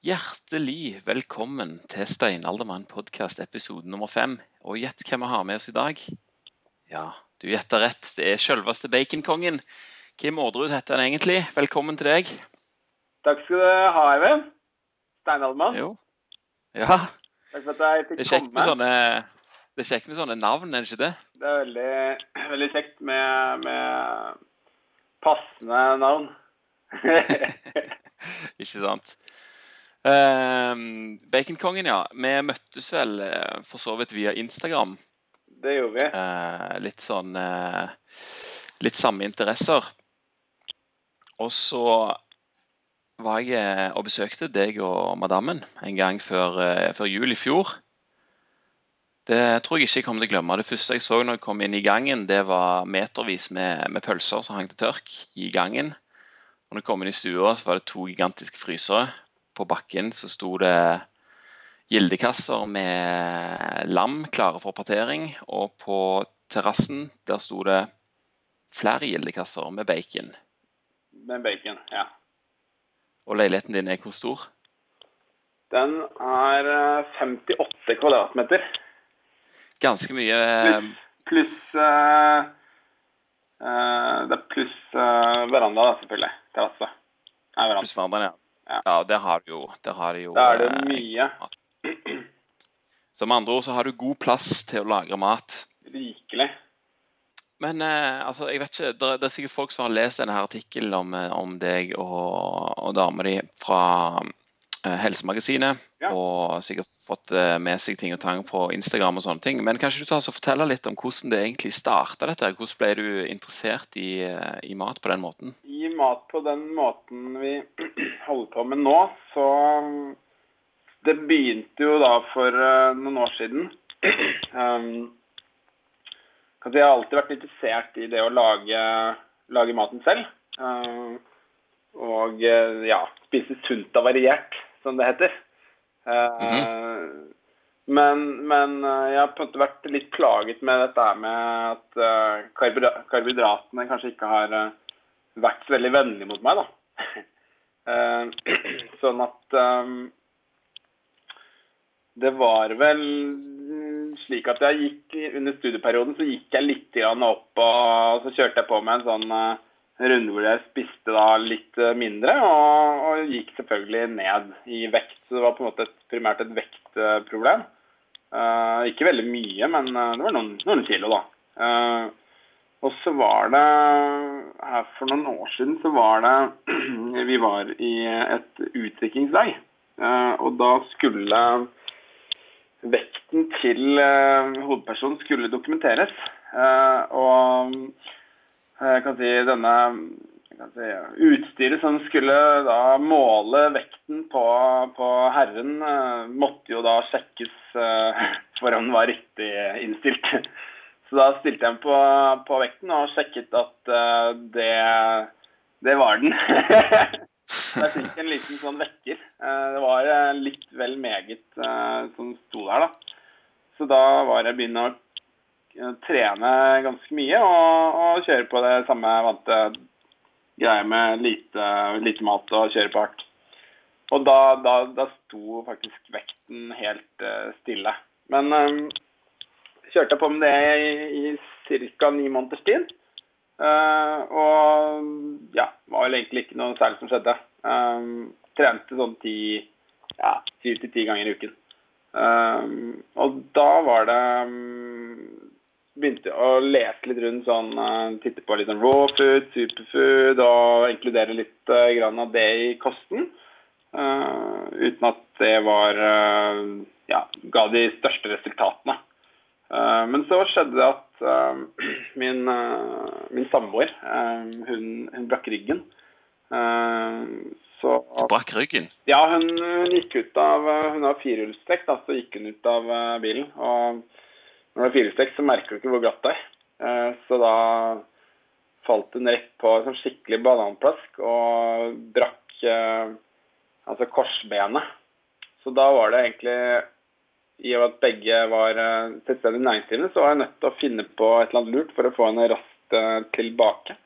Hjertelig velkommen til Steinaldermann podkast episode nummer fem. Og gjett hvem vi har med oss i dag? Ja, du gjetter rett. Det er selveste baconkongen. Kim Aardrud heter han egentlig. Velkommen til deg. Takk skal du ha, Eivind. Steinaldermann. Jo. Ja, Takk for at jeg det fikk med komme. sånne, det er kjekt med sånne navn, er det ikke det? Det er veldig, veldig kjekt med, med passende navn. Ikke sant? Ehm, Baconkongen, ja. Vi møttes vel eh, for så vidt via Instagram. det gjorde vi. Eh, litt sånn eh, Litt samme interesser. Og så var jeg og besøkte deg og madammen en gang før, før jul i fjor. Det tror jeg ikke jeg kommer til å glemme. Det første jeg så når jeg kom inn i gangen, det var metervis med, med pølser som hang til tørk i gangen. Og når jeg kom inn i stua, så var det to gigantiske frysere. På bakken så sto det gildekasser med lam klare for partering. Og på terrassen der sto det flere gildekasser med bacon. Med bacon, ja. Og leiligheten din er hvor stor? Den er eh, 58 kvadratmeter. Ganske mye Pluss plus, uh, uh, Det er pluss uh, veranda, da, selvfølgelig. Terrasse. Pluss verandaen, ja. Ja. Ja, der har du jo, Det har jo Da er det eh, mye. Med andre ord så har du god plass til å lagre mat. Rikelig. Men eh, altså, jeg vet ikke, det, det er sikkert folk som har lest denne artikkelen om, eh, om deg og, og dama di fra Helsemagasinet. Ja. Og sikkert fått eh, med seg ting og tang på Instagram og sånne ting. Men kanskje du tar og forteller litt om hvordan det egentlig starta dette? Hvordan ble du interessert i, eh, i mat på den måten? I mat på den måten vi holder på med nå, så Det begynte jo da for eh, noen år siden. um, jeg har alltid vært interessert i det å lage, lage maten selv. Uh, og eh, ja, spise sunt og variert, som det heter. Uh, Men, men eh, jeg har på en måte vært litt plaget med dette med at eh, karbohydratene kanskje ikke har vært så veldig vennlige mot meg, da. Sånn at det var vel slik at jeg gikk under studieperioden så gikk jeg litt grann opp og så kjørte jeg på med en sånn runde hvor jeg spiste da litt eh, mindre og, og gikk selvfølgelig ned i vekt. Så det var på en måte et, primært et vektproblem. Uh, ikke veldig mye, men eh, det var noen, noen kilo, da. Uh, og så var det her For noen år siden så var det Vi var i et utdrikningslag. Uh, og da skulle vekten til hovedpersonen skulle dokumenteres. Og jeg kan si denne kan si, Utstyret som skulle da måle vekten på, på herren, eh, måtte jo da sjekkes eh, for om den var riktig innstilt. Så da stilte jeg den på, på vekten og sjekket at eh, det, det var den. Så jeg fikk en liten sånn vekker. Eh, Det var eh, litt vel meget eh, som sto der, da. Så da var jeg begynne å eh, trene ganske mye og, og kjøre på det samme vante greia med lite, lite mat og kjøre på hardt. Og da, da, da sto faktisk vekten helt uh, stille. Men um, kjørte jeg på med det i, i ca. ni måneders tid. Uh, og ja, var vel egentlig ikke noe særlig som skjedde. Um, trente sånn ti, ja, syv til ti ganger i uken. Um, og da var det mm, Begynte å lese litt rundt sånn eh, Titte på litt sånn raw food, superfood, og inkludere litt eh, grann av det i kosten. Eh, uten at det var Ja, ga de største resultatene. Men så skjedde det at min, min samboer, hun, hun brakk ryggen. Så Du brakk ryggen. ja, hun, hun gikk ut av Hun har firehjulstrekk, så gikk hun ut av bilen. Og når det er firestekt, så merker du ikke hvor glatt det er. Eh, Så da falt hun rett på en sånn skikkelig bananplask og brakk eh, altså korsbenet. Så da var det egentlig I og med at begge var eh, selvstendig næringsdrivende, så var jeg nødt til å finne på et eller annet lurt for å få henne raskt eh, tilbake.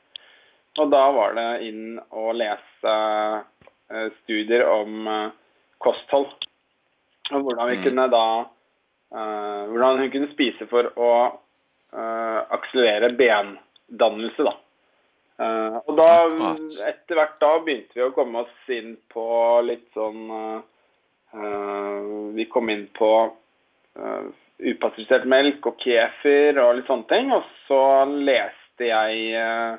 Og da var det inn og lese eh, studier om eh, kosthold. Og hvordan vi Mm. kunne da eh, Hvordan hun kunne spise for å uh, akselerere bendannelse, da. Uh, og da, etter hvert da, begynte vi å komme oss inn på litt sånn uh, eh, Vi kom inn på uh, upasteurisert melk og kefir og litt sånne ting. Og så leste jeg uh,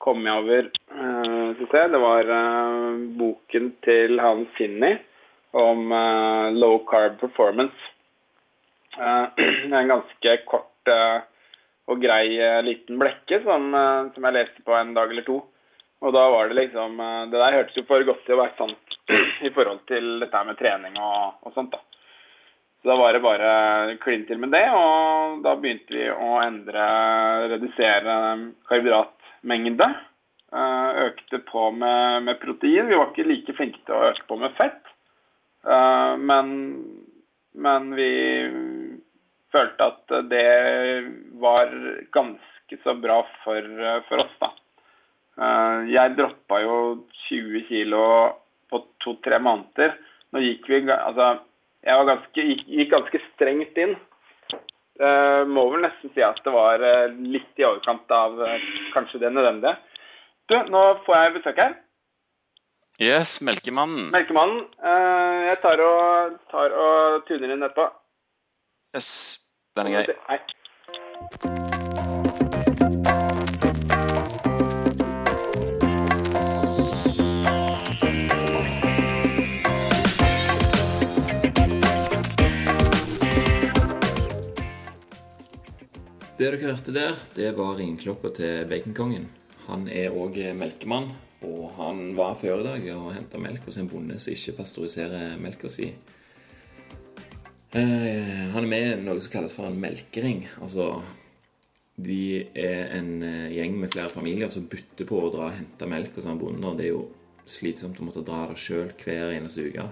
Kom jeg over eh, se, Det var eh, boken til han Finney om eh, low carb performance. Eh, en ganske kort eh, og grei eh, liten blekke som, som jeg leste på en dag eller to. Og da var det liksom Det der hørtes jo for godt til å være sant i forhold til dette med trening og, og sånt, da. Så da var det bare klin til med det, og da begynte vi å endre, redusere karbohydratmengde. Økte på med, med protein. Vi var ikke like flinke til å øke på med fett. Men, men vi følte at det var ganske så bra for, for oss, da. Eh, Jeg droppa jo 20 kilo på to-tre måneder. Nå gikk vi Altså, jeg ganske, gikk, gikk ganske strengt inn. Uh, må vel nesten si at det var eh, litt i overkant av kanskje det nødvendige. Du, nå får jeg besøk her. Yes, Melkemannen. Melkemannen. Eh, jeg tar og, tar og tuner inn etterpå. Yes, den er grei. Det dere hørte der, det var ringeklokka til Baconkongen. Han er òg melkemann, og han var før i dag og henta melk hos en bonde som ikke pasteuriserer melka si. Eh, han er med i noe som kalles for en melkering. Altså De er en eh, gjeng med flere familier som bytter på å dra og hente melk hos en bonde. Og det er jo slitsomt å måtte dra det sjøl hver eneste uke.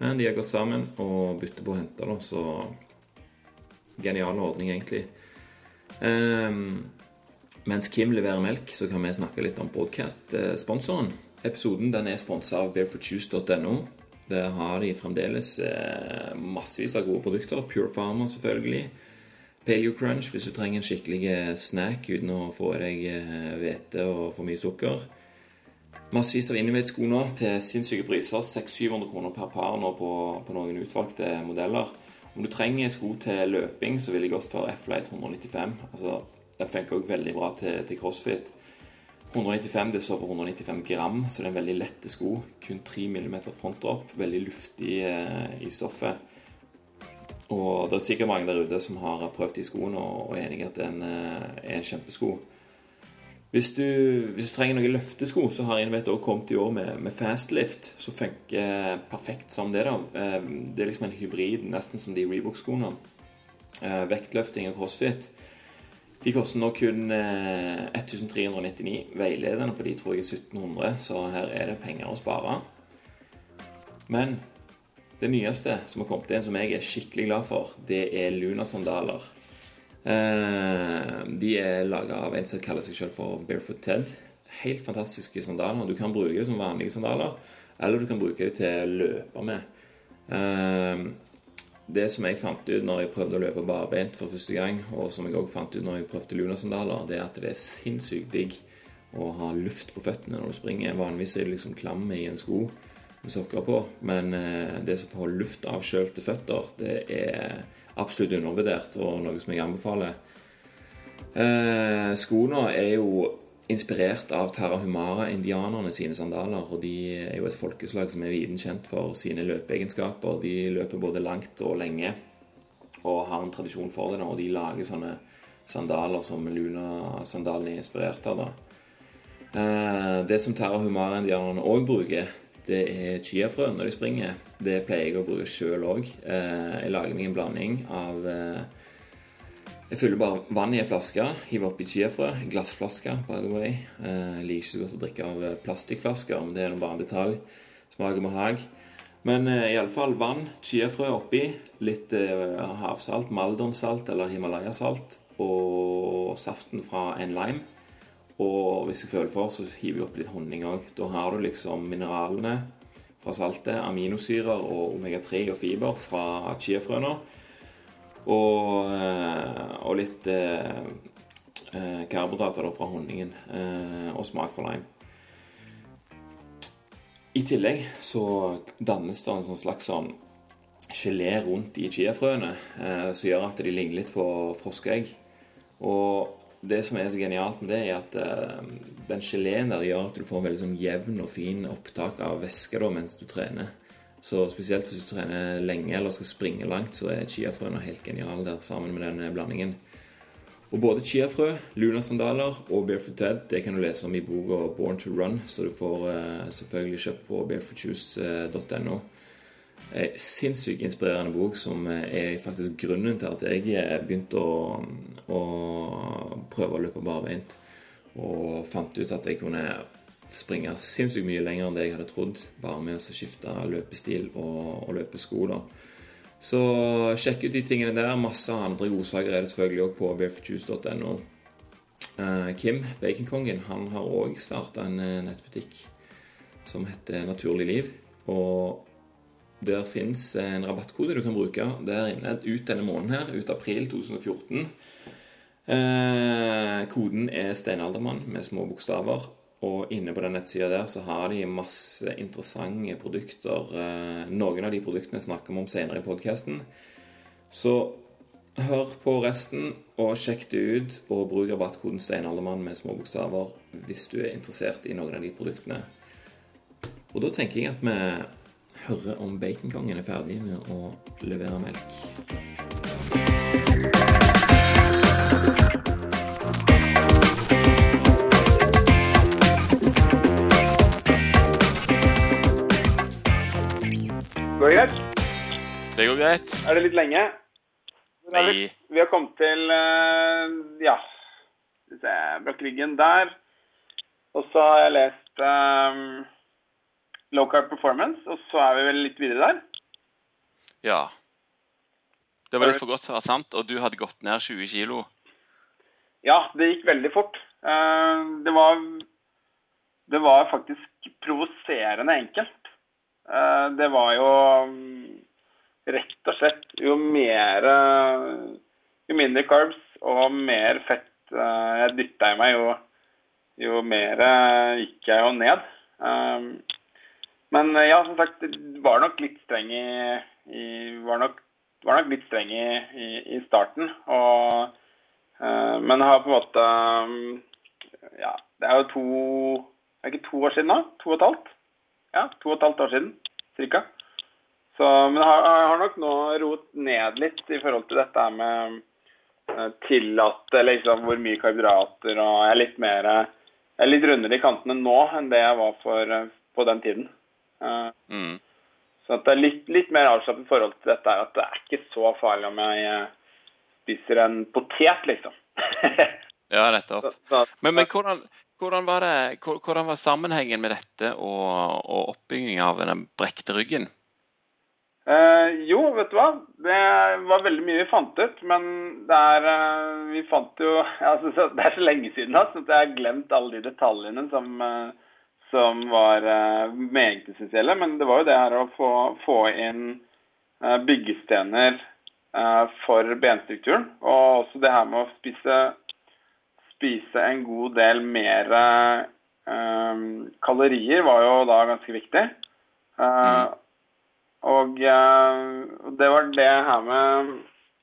Men de har gått sammen og bytter på å hente det, så genial ordning, egentlig. Ehm, mens Kim leverer melk, så kan vi snakke litt om podkast-sponsoren. Episoden den er sponsa av barefootjuice.no. Der har de fremdeles eh, massevis av gode produkter. Pure Farmer, selvfølgelig. Paleo Crunch hvis du trenger en skikkelig eh, snack uten å få i deg eh, hvete og for mye sukker. Massevis av Innovate-sko nå til sinnssyke priser. 600-700 kroner per par nå på, på noen utvalgte modeller. Om du trenger sko til løping, så vil jeg gått for F-Light 195. Altså, Den funker også veldig bra til, til crossfit. 195 det står for 195 gram, så det er en veldig lette sko. Kun 3 mm frontdrop. Veldig luftig eh, i stoffet. Og det er sikkert mange der ute som har prøvd de skoene og, og er enig i at det er eh, en kjempesko. Hvis du, hvis du trenger noen løftesko, så har Invet også kommet i år med, med Fastlift, som funker perfekt som det. da. Eh, Det er liksom en hybrid, nesten som de Rebook-skoene. Eh, Vektløfting og crossfit. De koster nå kun eh, 1399. Veilederne på de tror jeg er 1700, så her er det penger å spare. Men det nyeste som har kommet inn, som jeg er skikkelig glad for, det er Luna-sandaler. Eh, de er laga av en som kaller seg selv for Barefoot Ted. Helt fantastiske sandaler. Du kan bruke det som vanlige sandaler, eller du kan bruke det til å løpe med. Det som jeg fant ut når jeg prøvde å løpe barbeint for første gang, og som jeg også fant ut når jeg prøvde Luna-sandaler, det er at det er sinnssykt digg å ha luft på føttene når du springer. Vanligvis er det liksom klam i en sko med sokker på, men eh, det som får luft avkjølte føtter, det er absolutt undervurdert og noe som jeg anbefaler. Eh, skoene er jo inspirert av Tarahumara-indianerne sine sandaler. Og de er jo et folkeslag som er viden kjent for sine løpeegenskaper. De løper både langt og lenge og har en tradisjon for det. da, Og de lager sånne sandaler som Luna-sandalene er inspirert av. da. Eh, det som Tarahumara-indianerne òg bruker, det er chiafrø når de springer. Det pleier jeg å bruke sjøl òg. Jeg lager meg en blanding av eh, Jeg fyller bare vann i en flaske, hiver oppi chiafrø. Glassflaske, by the way. Eh, Jeg liker ikke så godt å drikke av eh, plastikkflasker, men det er bare en detalj. Smak og behag. Men eh, iallfall vann, chiafrø oppi, litt eh, havsalt, maldonsalt eller himalayasalt, og saften fra en lime. Og hvis jeg føler for, så hiver jeg opp litt honning òg. Da har du liksom mineralene fra saltet, aminosyrer og omega-3 og fiber fra chiafrøna. Og, og litt karbohydrater fra honningen og smak fra lime. I tillegg så dannes det en sånn slags sånn gelé rundt i chiafrøene som gjør at de ligner litt på froskeegg. Og det som er så genialt med det, er at eh, den geleen der gjør at du får en veldig sånn jevn og fin opptak av væske da, mens du trener. Så spesielt hvis du trener lenge eller skal springe langt, så er chiafrøene helt geniale der sammen med denne blandingen. Og både chiafrø, lunasandaler og Barefoot Ted det kan du lese om i boka 'Born to Run', så du får uh, selvfølgelig kjøpt på barefootjuice.no. En sinnssykt inspirerende bok som er faktisk grunnen til at jeg begynte å, å prøve å løpe barbeint. Og fant ut at jeg kunne springe sinnssykt mye lenger enn det jeg hadde trodd, bare med å skifte løpestil og, og løpesko. da. Så sjekk ut de tingene der. Masse andre godsaker er det selvfølgelig òg på bearforjuice.no. Uh, Kim, baconkongen, han har òg starta en uh, nettbutikk som heter Naturlig liv. Og der fins en rabattkode du kan bruke der inne ut denne måneden her, ut april 2014. Eh, koden er Steinaldermann med små bokstaver. Og inne på den nettsida der så har de masse interessante produkter. Eh, noen av de produktene snakker vi om senere i podkasten. Så hør på resten og sjekk det ut, og bruk rabattkoden Steinaldermann med små bokstaver hvis du er interessert i noen av de produktene. Og da tenker jeg at vi hører om baconkongen er ferdig med å levere melk. Går det greit? Det går greit. Er det litt lenge? Nei. Vi har kommet til uh, ja Brakk ryggen der. Og så har jeg lest um, Low Carb Performance, og så er vi vel litt videre der? Ja. Det var litt for godt til å være sant, og du hadde gått ned 20 kg. Ja, det gikk veldig fort. Uh, det var, det var faktisk provoserende enkelt. Eh, det var jo mm, rett og slett jo mer Jo mindre carbs og mer fett eh, jeg dytta i meg, jo, jo mer gikk jeg jo ned. Men eh, ja, som sagt, var nok litt streng i, i var, nok, var nok, litt streng i, i, starten. Og, men har på en måte um, Ja, det er jo to er ikke to år siden nå? To og et halvt? Ja, to og et halvt år siden cirka. Så, men har, har nok nå roet ned litt i forhold til dette med tillatt, eller liksom hvor mye karbohydrater og Jeg er litt mer jeg er litt rundere i kantene nå enn det jeg var for, på den tiden. Mm. Så det er litt, litt mer avslappet forhold til dette at det er ikke så farlig om jeg eh, spiser en potet, liksom. ja, nettopp. Men, men hvordan, hvordan, var det, hvordan, var sammenhengen med dette og, og oppbyggingen av den brekte ryggen? Eh, jo, vet du hva. Det var veldig mye vi fant ut. Men det er eh, Vi fant jo altså, Det er så lenge siden at jeg har glemt alle de detaljene som eh, som var uh, meget essensielle. Men det var jo det her å få, få inn byggestener for benstrukturen. Og også det her med å spise, spise en god del mer kalorier var jo da ganske viktig. Mm. Og det var det her med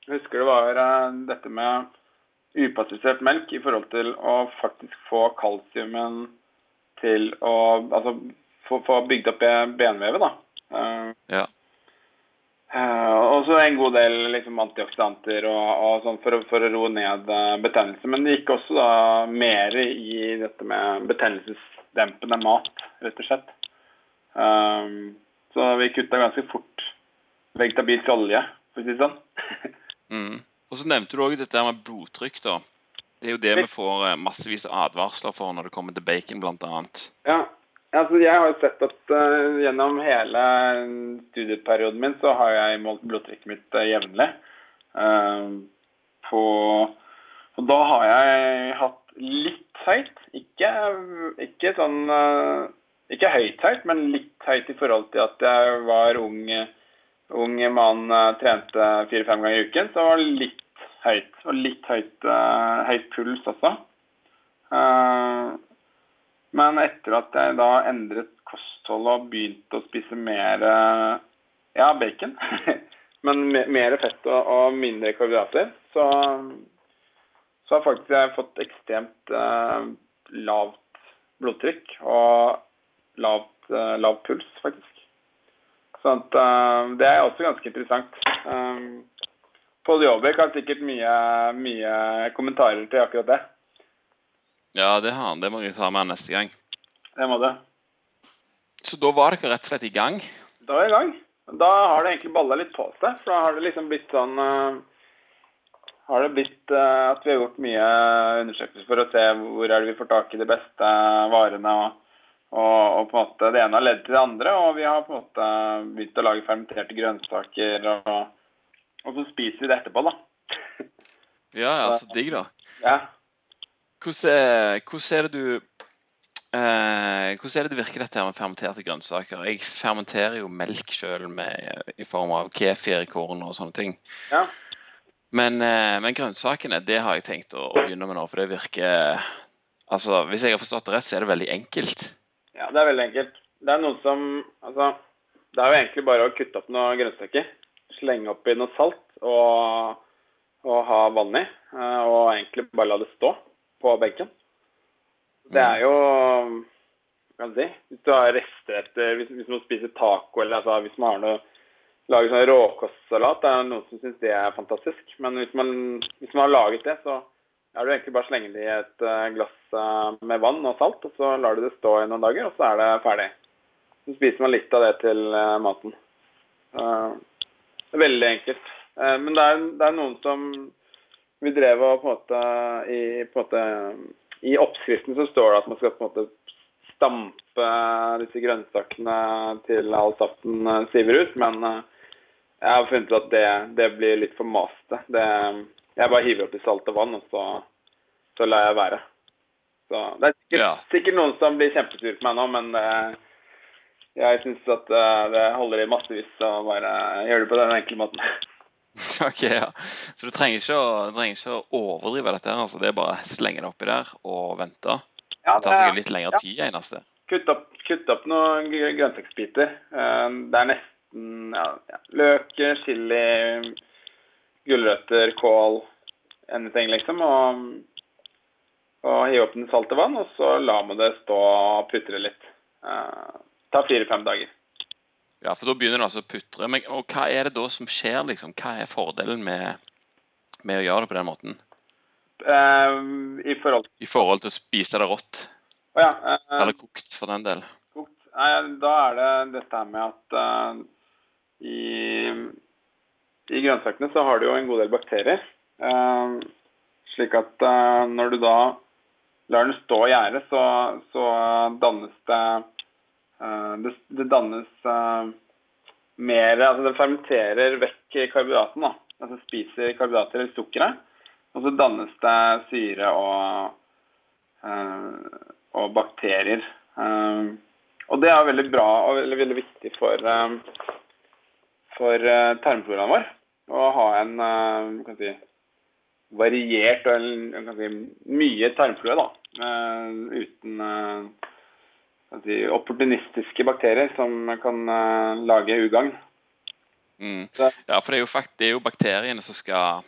Jeg husker det var dette med upasteurisert melk i forhold til å faktisk få kalsiumen til å altså, få, få bygd opp benvevet. da. Uh, ja. Uh, og så en god del liksom, antioksidanter og, og sånn for, for, å roe ned uh, betennelse. Men det gikk også da mer i dette med betennelsesdempende mat, rett og slett. Um, så vi kutta ganske fort vegetabilsk olje, for å si det sånn. mm. Og så nevnte du òg dette med blodtrykk. da. Det er jo det vi får massevis av advarsler for når det kommer til bacon, bl.a. Ja. Altså, jeg har sett at uh, gjennom hele studieperioden min så har jeg målt blodtrykket mitt uh, jevnlig. Uh, Og da har jeg hatt litt høyt. Ikke, ikke sånn ikke høyt høyt, men litt høyt i forhold til at jeg var ung, ung mann, trente fire-fem ganger i uken. Så var det litt høyt. Og litt høyt, høyt puls også. Uh, men etter at jeg da endret kosthold og begynte å spise mer ja, bacon, men mer fett og, mindre karbohydrater, så, så har faktisk jeg fått ekstremt lavt blodtrykk og lavt, eh, lav puls, faktisk. Sånn at, eh, det er også ganske interessant. Um, Pål Jåbek har sikkert mye, mye, kommentarer til akkurat det. Ja, det har han. Det må jeg ta med neste gang. Det må det. Så da var dere rett og slett i gang? Da er vi i gang. Da har det egentlig balla litt på seg. For da har det liksom blitt sånn uh, har det blitt uh, at vi har gjort mye undersøkelser for å se hvor er det vi får tak i de beste varene. og og, og, på en måte Det ene har ledd til det andre, og vi har på en måte begynt å lage fermenterte grønnsaker. Og, og så spiser vi det etterpå, da. Ja, ja, så digg, da. Ja. Hvordan, hvordan er det du eh, hvordan er det det virker dette her med fermenterte grønnsaker? Jeg fermenterer jo melk sjøl i form av kefir, korn og sånne ting. Ja. Men, eh, men, grønnsakene det har jeg tenkt å, å begynne med nå, for det virker altså Hvis jeg har forstått det rett, så er det veldig enkelt. Ja, det er veldig enkelt. Det er noen som Altså, det er jo egentlig bare å kutte opp noen grønnsaker. Slenge oppi noe salt og, og ha vann i. Eh, og egentlig bare la det stå på benken. Det er jo kan si Hvis du har rester etter Hvis, hvis man spiser taco eller altså, hvis man har noe lager sånn råkostsalat, det er noen som syns det er fantastisk. Men hvis man, hvis man har laget det, så er det egentlig bare å slenge det i et eh, glass eh, med vann og salt, og så lar du det stå i noen dager, og så er det ferdig. Så spiser man litt av det til eh, maten. Er veldig enkelt. Men det er, det er noen som vi drev og på en måte i, på en måte I oppskriften så står det at man skal på en måte stampe disse grønnsakene til all saften siver ut, men jeg har funnet ut at det, det blir litt for maste. Det jeg bare hiver oppi salt og vann, og så, så lar jeg være. Så Det er sikkert, ja. sikkert noen som blir kjempesure på meg nå, men uh, jeg syns at uh, det holder i massevis å bare gjøre det på den enkle måten. Ok, ja. Så du trenger ikke å, trenger ikke å overdrive dette? her, altså Det er bare å slenge det oppi der og vente? Ja, det, tar sikkert litt lengre ja. tid, eneste. Kutt opp, kutt opp noen grønnsaksbiter. Uh, det er nesten ja, løk, chili gulrøtter, kål, anything, liksom. Og, og hive opp den salte vann, og så lar man det stå og putre litt. Det ta fire-fem dager. Ja, for da begynner det altså å putre. Men, og hva er det da som skjer, liksom? Hva er fordelen med, med å gjøre det på den måten? Uh, I forhold I forhold til å spise det rått? Oh, ja, uh, Eller kokt, for den del? Kokt. Nei, da er det dette med at i i grønnsakene så har du jo en god del bakterier. Uh, slik at uh, når du da lar den stå i gjerdet, så, så, dannes det uh, det, det, dannes mer Altså det fermenterer vekk karbohydraten. da, Altså spiser karbohydrater eller sukkeret. Og så dannes det syre og, og bakterier. og det er veldig bra og veldig, veldig viktig for, for tarmfloraen vår å ha en uh, si, variert og en, si, mye tarmflue da. Uten si, opportunistiske bakterier som kan lage ugagn. Mm. Ja, for det er, jo fakt, det er jo bakteriene som skal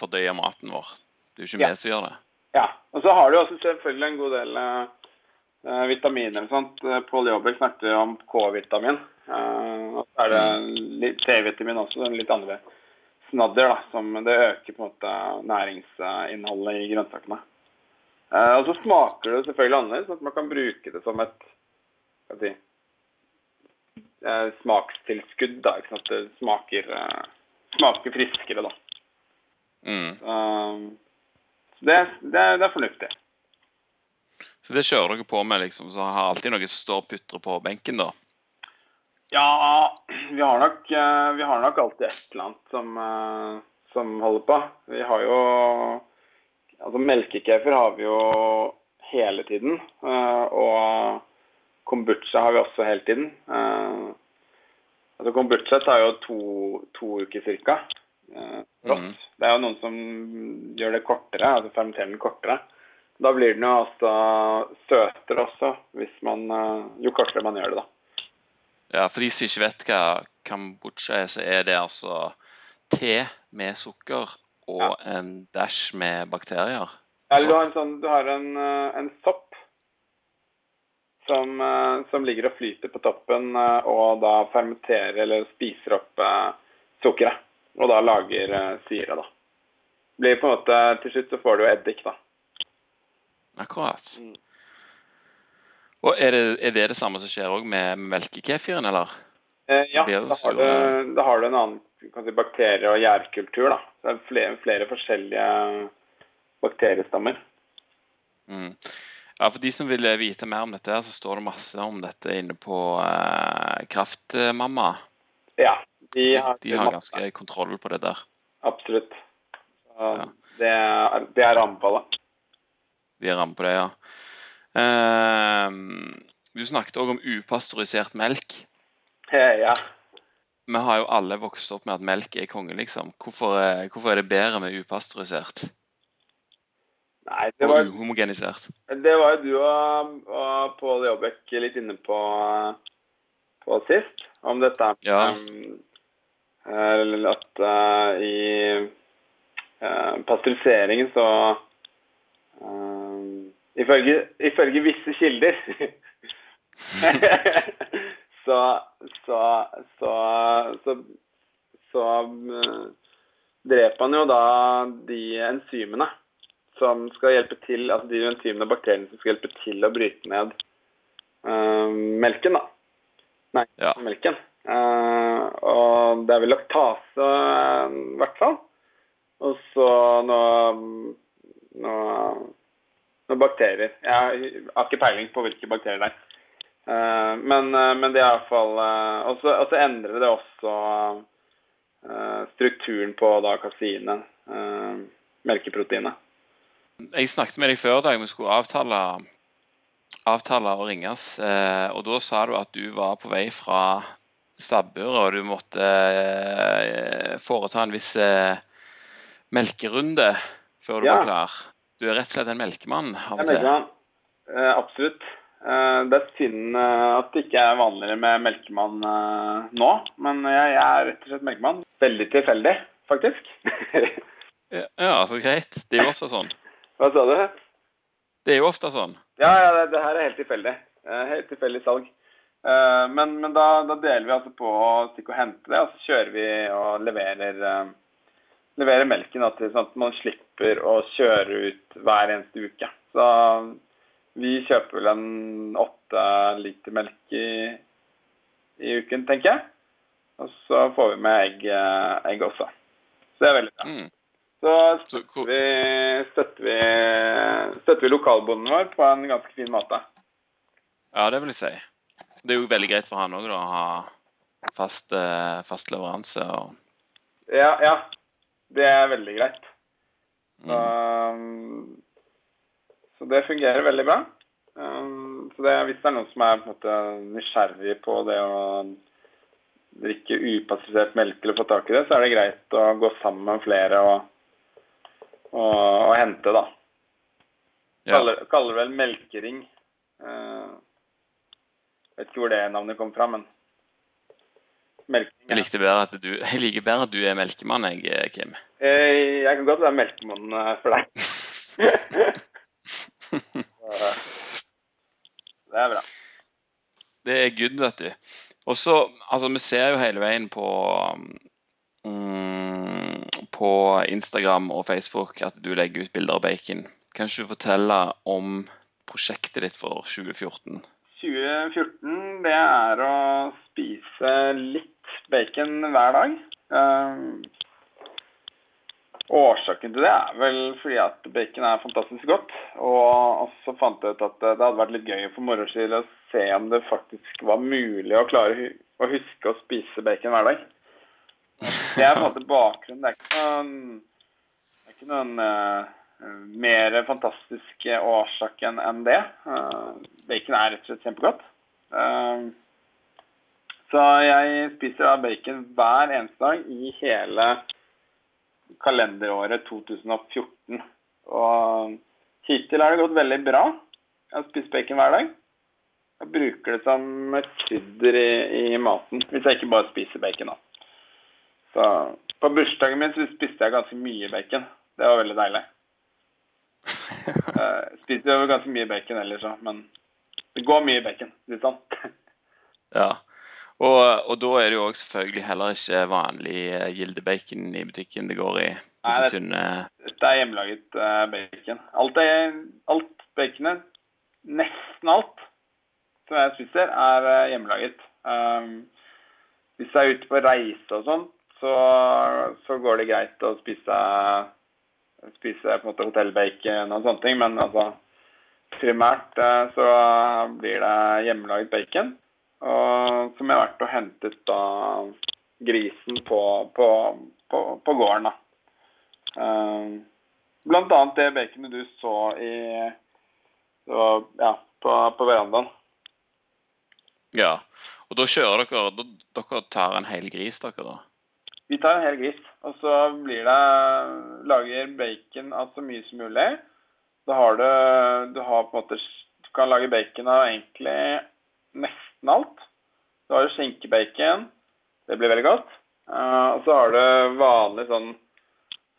fordøye maten vår. Det er jo ikke vi som gjør det. Ja. Og så har du også selvfølgelig en god del uh, vitaminer og sånt. Pål Jobek snakket om K-vitamin. Uh, og så er det litt C-vitamin også, den litt andre snadder, da, som det øker på en måte næringsinnholdet i grønnsakene. Uh, og så smaker det selvfølgelig annerledes, sånn at man kan bruke det som et si, uh, smakstilskudd. da, ikke sant? Det smaker, smaker friskere, da. Mm. det, det, det er fornuftig. Så det kjører dere på med, liksom? Så har alltid noe som står og putrer på benken, da? Ja, vi har nok, eh, vi har nok alltid et eller annet som, eh, som holder på. Vi har jo Altså melkekefer har vi jo hele tiden. Eh, og kombucha har vi også hele tiden. Uh, altså Kombucha tar jo to, to uker ca. Uh, mm. Det er jo noen som gjør det kortere, altså fermenterer den kortere. Da blir den jo altså søtere også, hvis man, jo kortere man gjør det, da. Ja, for de som ikke vet hva kombucha er, så er det altså te med sukker og ja. en dash med bakterier. Eller du har en, sånn, du har en, eh, en sopp som, eh, som, ligger og flyter på toppen, eh, og da fermenterer eller spiser opp sukkeret. Og da lager syre, da. Blir på en måte, Til slutt så får du eddik, da. Akkurat. Mm. Og er det, er det, det samme som skjer òg med melkekefiren, eller? Eh, ja, da har, du, da har, du, en annen si, bakterie- og gjærkultur. da. Det er flere, flere forskjellige bakteriestammer. Mm. Ja, For de som vil vite mer om dette, så står det masse om dette inne på eh, Kraftmamma. Ja. De har, de har ganske kontroll på det der. Absolutt. Ja. Det, er, det er rammen på det. De er rammen på det, ja. Eh, du snakket òg om upasteurisert melk. Ja. Vi har jo alle vokst opp med at melk er konge, liksom. Hvorfor, hvorfor er det bedre med upasteurisert? Nei, det var, og uhomogenisert. Det var jo du og, og Pål Jobbek litt inne på, på sist, om dette ja. um, at uh, i uh, pasteuriseringen så uh, ifølge, ifølge visse kilder så så, så, så, så dreper han jo da de enzymene som skal hjelpe til, altså de enzymene og bakteriene som skal hjelpe til å bryte ned uh, melken, da. Nei, ja. melken. Uh, og det er vel laktase, i hvert fall. Og så noe, noe, noe bakterier. Jeg har ikke peiling på hvilke bakterier det er. Uh, men, men, det er iallfall uh, Og så endrer det også strukturen på da kaseinet, melkeproteinet. Jeg snakket med deg før da vi skulle avtale, avtale å ringes. Eh, og da sa du at du var på vei fra stabburet, og du måtte eh, foreta en viss eh, melkerunde før du ja. var klar. Du er rett og slett en melkemann av og til? Eh, absolutt. Eh, det er synd eh, at det ikke er vanligere med melkemann nå, men jeg, er rett og slett melkemann. Veldig tilfeldig, faktisk. ja, så greit. Det er jo ofte sånn. Hva sa du? Det er jo ofte sånn. Ja, ja det, det her er helt tilfeldig. Helt tilfeldig salg. Men, men da, da, deler vi altså på å stikke og hente det, og så kjører vi og leverer, leverer melken da, til sånn at man slipper å kjøre ut hver eneste uke. Så vi kjøper vel en åtte liter melk i, i, uken, tenker jeg. Og så får vi med egg, uh, egg også. Så det er veldig bra. Mm. Så støtter vi, støtter vi, støtter vi lokalbonden vår på en ganske fin måte. Ja, det vil jeg si. Det er jo veldig greit for han òg å ha fast, eh, fast leveranse. Og... Ja, ja. Det er veldig greit. Mm. Så det fungerer veldig bra. Um, så det, hvis det er noen som er på måte nysgjerrig på det å drikke upasteurisert melk eller få tak i det, så er det greit å gå sammen med flere og og, og hente, da. Ja. Kaller, kaller vel melkering. Uh, vet ikke hvor det navnet kom fra, men melking. Jeg, likte bedre at du, jeg liker bedre at du er melkemann, jeg, eh, Kim. Jeg, jeg kan godt være melkemann eh, for deg. det er bra. Det er good, vet du. Og så, altså, vi ser jo hele veien på um, på Instagram og Facebook at du legger ut bilder av bacon. Kan ikke du fortelle om prosjektet ditt for 2014? 2014 det er å spise litt bacon hver dag. Um, årsaken til det er vel fordi at bacon er fantastisk godt. Og så fant jeg ut at det hadde vært litt gøy for moro skyld å se om det faktisk var mulig å klare å huske å spise bacon hver dag. Det er på en måte bakgrunnen. Det er ikke noen, er ikke noen uh, mer fantastisk årsak enn det. Uh, bacon er rett og slett kjempegodt. Uh, så jeg spiser da bacon hver eneste dag i hele kalenderåret 2014. Og hittil har det gått veldig bra. Jeg har spist bacon hver dag. Jeg bruker det som et krydder i, i, maten, hvis jeg ikke bare spiser bacon. da. Så På bursdagen min så spiste jeg ganske mye bacon. Det var veldig deilig. Jeg spiser jo ganske mye bacon ellers òg, men det går mye bacon. Litt sånn. Ja. Og, og, da er det jo også selvfølgelig heller ikke vanlig uh, gildebacon i butikken det går i. Nei, det, tynne det er hjemmelaget uh, bacon. Alt, er, alt baconet, nesten alt som jeg spiser, er uh, hjemmelaget. Um, hvis jeg er ute på reise og sånn, så, så, går det greit å spise, spise på en måte hotellbacon og sånne ting. Men altså primært så blir det hjemmelaget bacon. Og, som jeg har vært og hentet da grisen på, på, på, på gården. da. Uh, blant annet det baconet du så i var, ja, på, på verandaen. Ja. Og da kjører dere da, Dere tar en hel gris, dere da? Vi tar en hel gris. Og så blir det Lager bacon av så mye som mulig. Da har du Du har på en måte Du kan lage bacon av egentlig nesten alt. Så har du skinkebacon. Det blir veldig godt. Uh, og så har du vanlig sånn,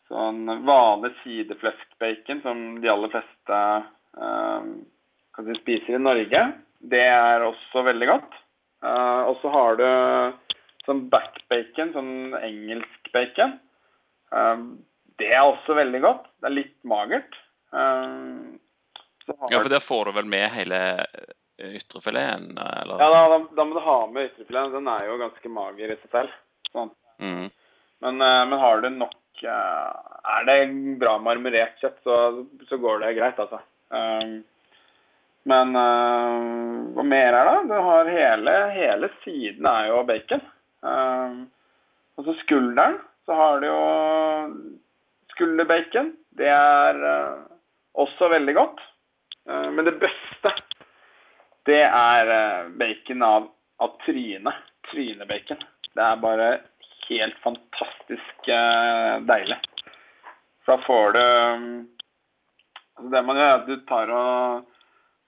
sånn vanlig sidefleskbacon som de aller fleste uh, kan si, spiser i Norge. Det er også veldig godt. Uh, og så har du sånn backbacon, sånn engelsk bacon. det er også veldig godt. Det er litt magert. ja, for det får du vel med hele ytrefileten? Eller? Ja, da, da, da, må du ha med ytrefileten. Den er jo ganske mager i seg selv. Sånn. Mm. Men, eh, men, har du nok eh, Er det bra marmorert kjøtt, så, så, går det greit, altså. Um, men uh, hva mer er det? Du har hele, hele siden er jo bacon. Um, og så skulderen, så har du jo skulderbacon. Det er uh, også veldig godt. Men det beste det er eh, bacon av, av tryne. Trynebacon. Det er bare helt fantastisk uh, deilig. For da får du um, altså Det man gjør, er at du tar og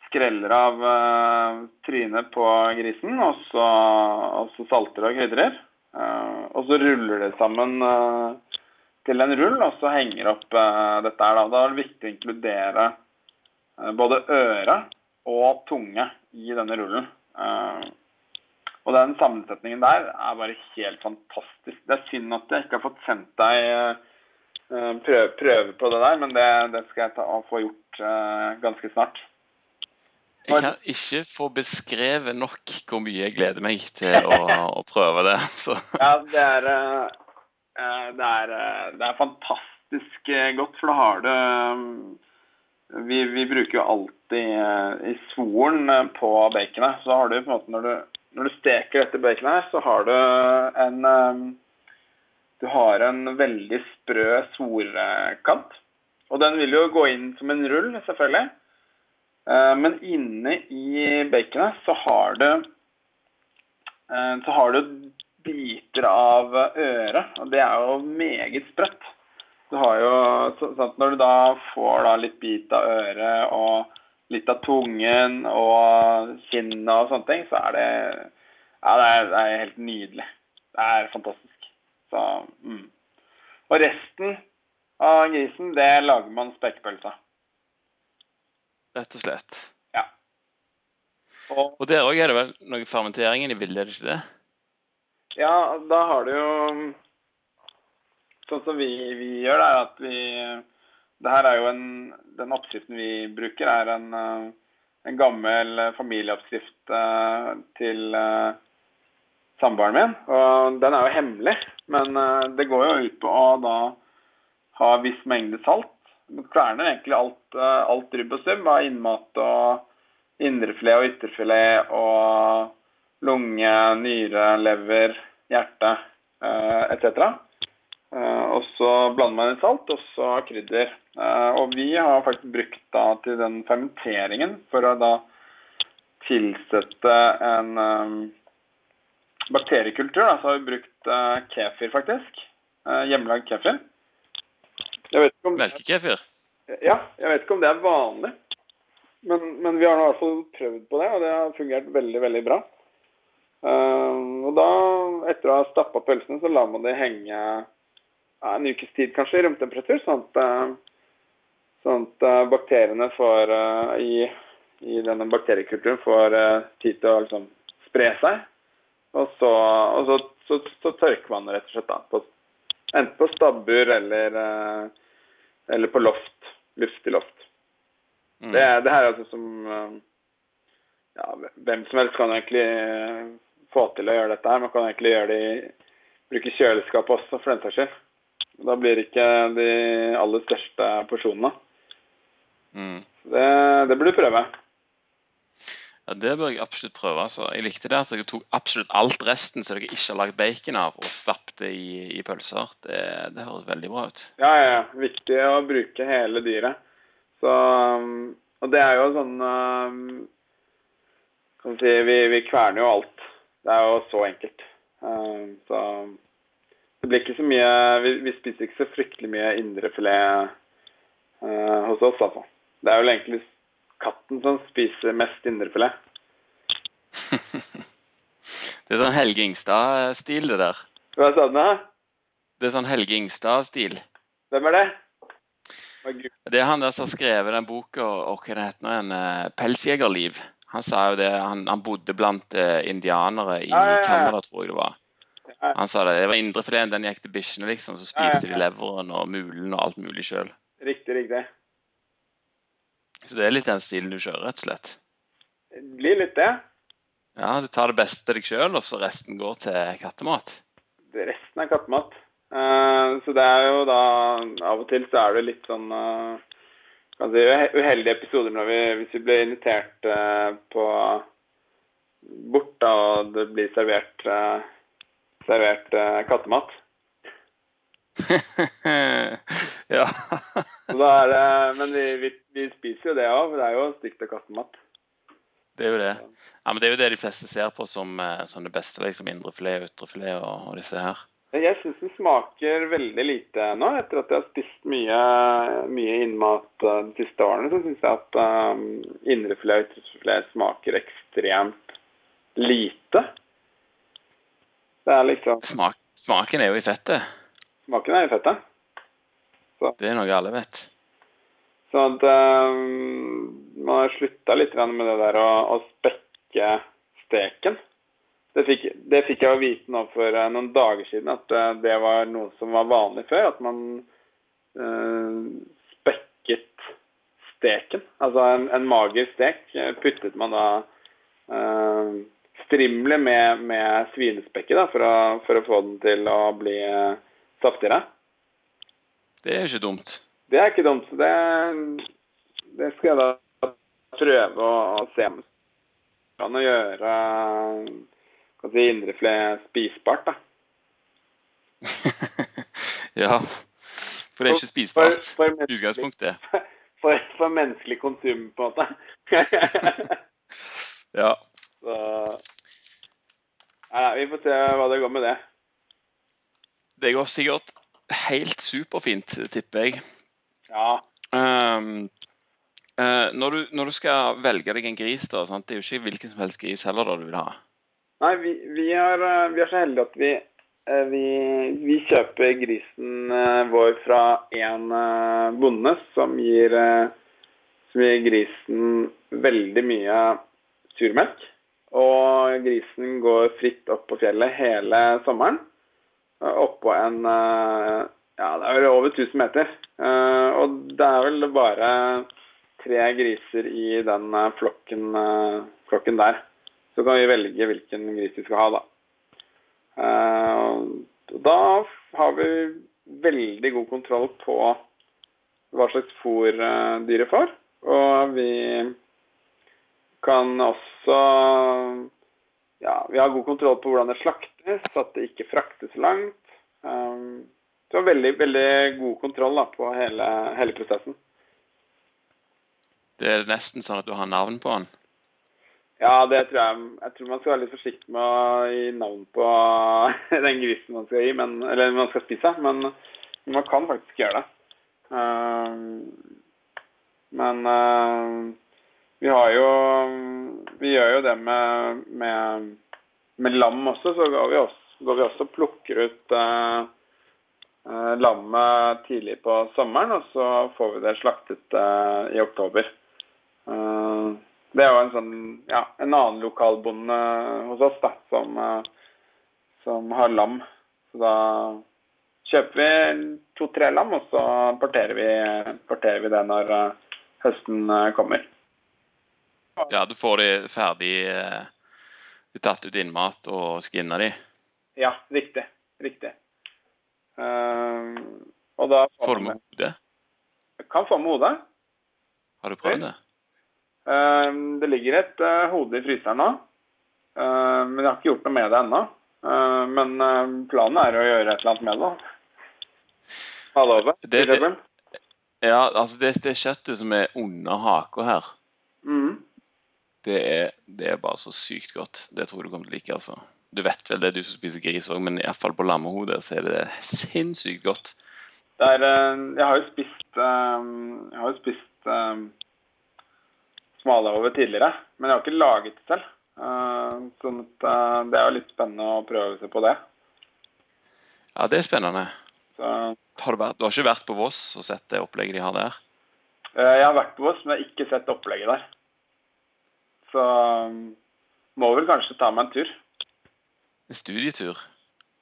skreller av uh, trynet på grisen, og så, og så salter og krydrer. Uh, og så ruller det sammen til en rull, og så henger opp dette her. Da. da er det viktig å inkludere både øre og tunge i denne rullen. Uh, og den sammensetningen der er bare helt fantastisk. Det er synd at jeg ikke har fått sendt deg uh, prøve, prøve, på det der, men det, det skal jeg ta, få gjort uh, ganske snart. Jeg kan ikke få beskrevet nok hvor mye jeg gleder meg til å, å prøve det. Så. Ja, det er, det er, det er fantastisk godt, for da har du vi, vi, bruker jo alltid uh, i svoren uh, på baconet. Så har du på en måte når du, når du steker dette baconet, så har du en um, Du har en veldig sprø svorkant. Og den vil jo gå inn som en rull, selvfølgelig. Men inne i baconet så har du så har du biter av øret, og det er jo meget sprøtt. Du har jo sånn Når du da får da litt bit av øret og litt av tungen og kinnet og sånne ting, så er det Ja, det er, det er helt nydelig. Det er fantastisk. Så mm. Og resten av grisen, det lager man spekepølse av. Rett og slett. Ja. Og, og der òg er det vel noe fermentering i bildet, er det ikke det? Ja, da har du jo sånn som vi, vi gjør, det er at vi det her er jo en, Den oppskriften vi bruker, er en, eh, en gammel familieoppskrift eh, til uh, samboeren min. Og den er jo hemmelig, men det går jo ut på å da ha viss mengde salt. Du kverner egentlig alt, alt rubb og stubb av innmat og indrefilet og ytterfilet og lunge, nyre, lever, hjerte etc. Eh, og så blander man inn salt og så krydder. Eh, og vi har faktisk brukt da til den fermenteringen for å da tilsette en um, bakteriekultur, da, så har vi brukt uh, kefir, faktisk. Uh, hjemmelagd kefir. Melkekefir? Ja, jeg vet ikke om det er vanlig. Men, men vi har nå i hvert fall prøvd på det, og det har fungert veldig, veldig bra. Uh, og da, etter å ha stappa pølsene, så lar man det henge en ukes tid kanskje i romtemperatur, sånn at, uh, sånn at uh, bakteriene får i, i, denne bakteriekulturen får tid til å liksom spre seg. Og så, og så, så, så tørker man rett og slett da, på, enten på stabbur eller, eller på loft. Luftig loft. Mm. Det, det, her er altså som ja, Hvem som helst kan egentlig få til å gjøre dette her. Man kan egentlig gjøre det i, bruke kjøleskap også, for den saks skyld. Da blir det ikke de aller største porsjonene. Mm. Det, det burde du prøve. Ja, Det bør jeg absolutt prøve. altså. Jeg likte det at jeg tok absolutt alt resten som dere ikke har lagd bacon av, og stappet i, i pølser. Det, det, høres veldig bra ut. Ja, ja, ja. Viktig å bruke hele dyret. Så, um, og det er jo sånn kan kan si, vi, vi kverner jo alt. Det er jo så enkelt. Uh, så det blir ikke så mye Vi, vi spiser ikke så fryktelig mye indrefilet uh, hos oss, altså. Det er vel egentlig katten som spiser mest indrefilet. det er sånn Helge Ingstad-stil, det der. Hva sa du nå? Det er sånn Helge Ingstad-stil. Hvem er det? Det er han der som har skrevet den boka og hva det heter en uh, pelsjegerliv. Han sa jo det, han, han bodde blant uh, indianere i ja, ja, ja. Canada, tror jeg det var. Han sa det. Det var indrefileten, den gikk til bikkjene, liksom. Så spiste de leveren og mulen og alt mulig sjøl. Riktig, riktig. Så det er litt den stilen du kjører, rett og slett? Det blir litt det. Ja, du tar det beste til deg sjøl, og så resten går til kattemat? Det resten er kattemat. Uh, så det er jo da Av og til så er det litt sånn uh, si, uheldige episoder når vi, hvis vi blir invitert uh, på bort da, og det blir servert, uh, servert uh, kattemat. ja. det, men vi, vi, vi, spiser jo det òg. Det er jo stygt å kaste mat. Det er jo det. Ja, men det er jo det de fleste ser på som, som det beste. liksom Indrefilet ytrefilet og, og disse her. Jeg syns den smaker veldig lite nå. Etter at jeg har spist mye, mye innmat uh, de siste årene, så syns jeg at um, indrefilet og ytrefilet smaker ekstremt lite. Det er liksom Smak, Smaken er jo i fettet. Smaken er i fettet. Så. Det er noe alle vet. Så at um, man har slutta litt med det der å, å spekke steken. Det fikk, det fikk, jeg vite nå for uh, noen dager siden, at uh, det var noe som var vanlig før. At man uh, spekket steken. Altså en, en mager stek puttet man da strimler med, med svinespekket da, for å, for, å, få den til å bli saftigere. Det er ikke dumt. Det er ikke dumt. Det, det skal jeg da prøve å se om kan gjøre kan si indrefilet spisbart, da. ja. For det er ikke spisbart i utgangspunktet. For, for, menneskelig konsum, på en måte. ja. Så Nei, vi får se hva det går med det. Det går sikkert helt superfint, tipper jeg. Ja. Um, uh, når, du, når, du, skal velge deg en gris, da, sant? det er jo ikke hvilken som helst gris heller da du vil ha. Nei, vi, vi, er, eh, vi, er, så heldige at vi, eh, vi, vi kjøper grisen vår fra en bonde som gir, som gir grisen veldig mye surmelk. Og grisen går fritt opp på fjellet hele sommeren. Oppå en Ja, det er vel over 1000 meter. Og det er vel bare tre griser i den flokken, flokken der. Så kan vi velge hvilken gris vi skal ha, da. Da har vi veldig god kontroll på hva slags fôr dyret får. Og vi kan også Ja, vi har god kontroll på hvordan det slaktes, så at det ikke fraktes langt. Um, så veldig, veldig god kontroll da, på hele, hele prosessen. Det er nesten sånn at du har navn på den? Ja, det tror jeg. Jeg tror man skal være litt forsiktig med å gi navn på den grisen man skal gi, men, eller man skal spise. Men man kan faktisk gjøre det. Um, men uh, vi har jo Vi gjør jo det med, med, med lam også. Så går vi også, går vi også og plukker ut eh, lammet tidlig på sommeren, og så får vi det slaktet i oktober. Det er jo en sånn ja, en annen lokalbonde hos oss da, som, som har lam. Så da kjøper vi to-tre lam, og så porterer vi, parterer vi det når høsten eh, kommer. Ja, du får de ferdig de tatt ut innmat og skinna de? Ja, riktig. Riktig. Uh, og da får, du med hodet? Kan få med hodet. Har du prøvd det? Uh, det ligger et uh, hode i fryseren nå. men jeg har ikke gjort noe med det ennå. men planen er å gjøre et eller annet med det. Halvove, det, det, ja, altså det, det kjøttet som er under haka her, mm. Det, er, det, er, bare så sykt godt. Det tror jeg du kommer til å like. altså. Du vet vel det, er du som spiser gris òg, men iallfall på lammehodet så er det sinnssykt godt. Det er, eh, jeg har jo spist eh, Jeg har jo spist um, smalahove tidligere, men jeg har ikke laget det selv. Sånn at det er jo litt spennende å prøve seg på det. Ja, det er spennende. Så har du, vært, du har ikke vært på Voss og sett det opplegget de har der? Eh, jeg har vært på Voss, men jeg har ikke sett opplegget der. Så um, må vel kanskje ta meg en tur. En studietur?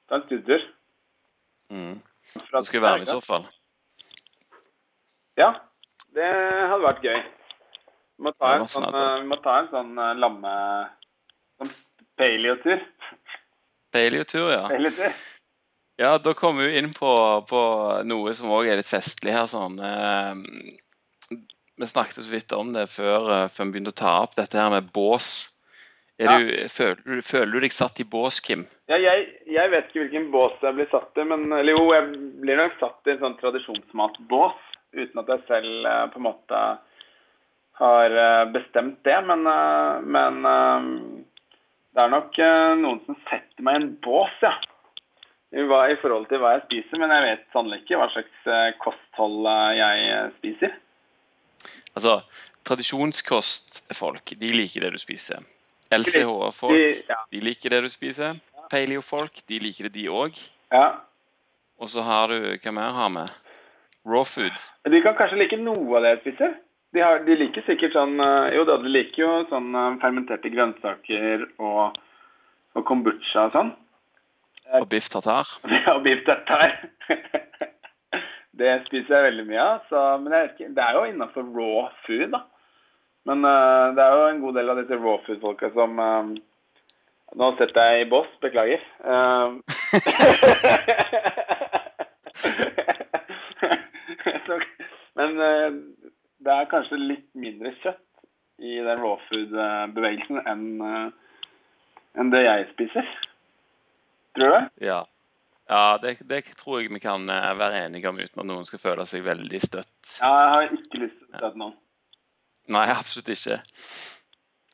Ta en studietur. Mm. Du skal være med i så fall. Ja, det hadde vært gøy. Vi må ta en sånn, uh, må ta en sånn uh, lamme... Sånn paleo-tur. Paleo-tur, ja. Paleo-tur. Ja, da kommer vi inn på, på noe som òg er litt festlig her. sånn. Vi snakket så vidt om det før, eh, før, vi begynte å ta opp dette her med bås. Ja. Du, føler, føler, du deg satt i bås, Kim? Ja, jeg, jeg, vet ikke hvilken bås jeg blir satt i, men eller jo, jeg blir nok satt i en sånn tradisjonsmatbås. Uten at jeg selv eh, på en måte har eh, bestemt det. Men, men det er nok noen som setter meg i en bås, ja i forhold til hva jeg spiser, men jeg vet sannelig ikke hva slags kosthold jeg spiser. Altså, tradisjonskostfolk, de liker det du spiser. LCH-folk, de liker det du spiser. Paleo-folk, de liker det de òg. Ja. Og så har du Hva mer har vi? Raw food. De kan kanskje like noe av det jeg spiser. De, har, de liker sikkert sånn Jo da, de liker jo sånn fermenterte grønnsaker og, og kombucha og sånn. Og biff tartar? Ja, biff tartar. det spiser jeg veldig mye av. Så, men jeg, det er jo innenfor raw food, da. Men uh, det er jo en god del av disse raw food-folka som uh, Nå setter jeg i boss, beklager. Uh, så, men det er kanskje litt mindre kjøtt i den raw food-bevegelsen enn enn det jeg spiser. Tror du det? Ja. Ja, det, det, tror jeg vi kan eh, være enige om uten at noen skal føle seg veldig støtt. Ja, jeg har ikke lyst til å støtte noen. Nei, absolutt ikke.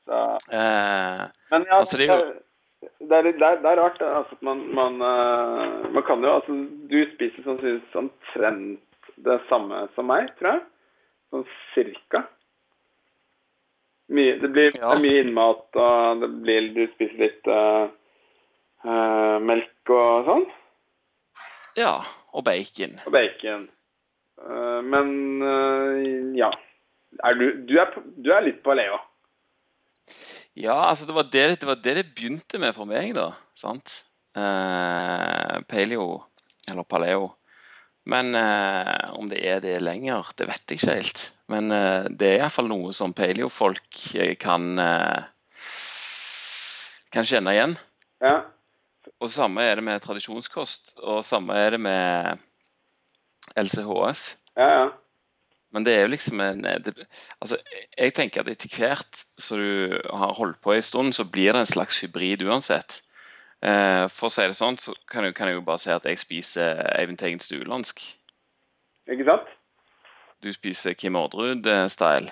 Så. Eh, Men ja, altså, det, er jo... det, er, det, er, det er rart altså, man, man, uh, man, kan jo altså Du spiser sånn, omtrent det samme som meg, tror jeg. Sånn cirka. Mye, det blir ja. mye innmat, og det blir, du spiser litt uh, uh, melk og sånn. Ja, og bacon. Og bacon. Uh, men uh, ja. Er du, du, er, du, er, litt paleo? Ja, altså det var det, det var det, det begynte med for meg, da. Sant? paleo, eller paleo. Men eh, om det er det lenger, det vet jeg ikke helt. Men eh, det er iallfall noe som paleofolk kan, eh, kan kjenne igjen. Ja. Og samme er det med tradisjonskost, og samme er det med LCHF. Ja, ja. Men det er jo liksom en det, Altså, jeg tenker at etter hvert som du har holdt på en stund, så blir det en slags hybrid uansett. Eh, for å si det sånn, så kan jeg, kan jeg jo bare si at jeg spiser Eivind Teigen stuelandsk. Ikke sant? Du spiser Kim Orderud-style.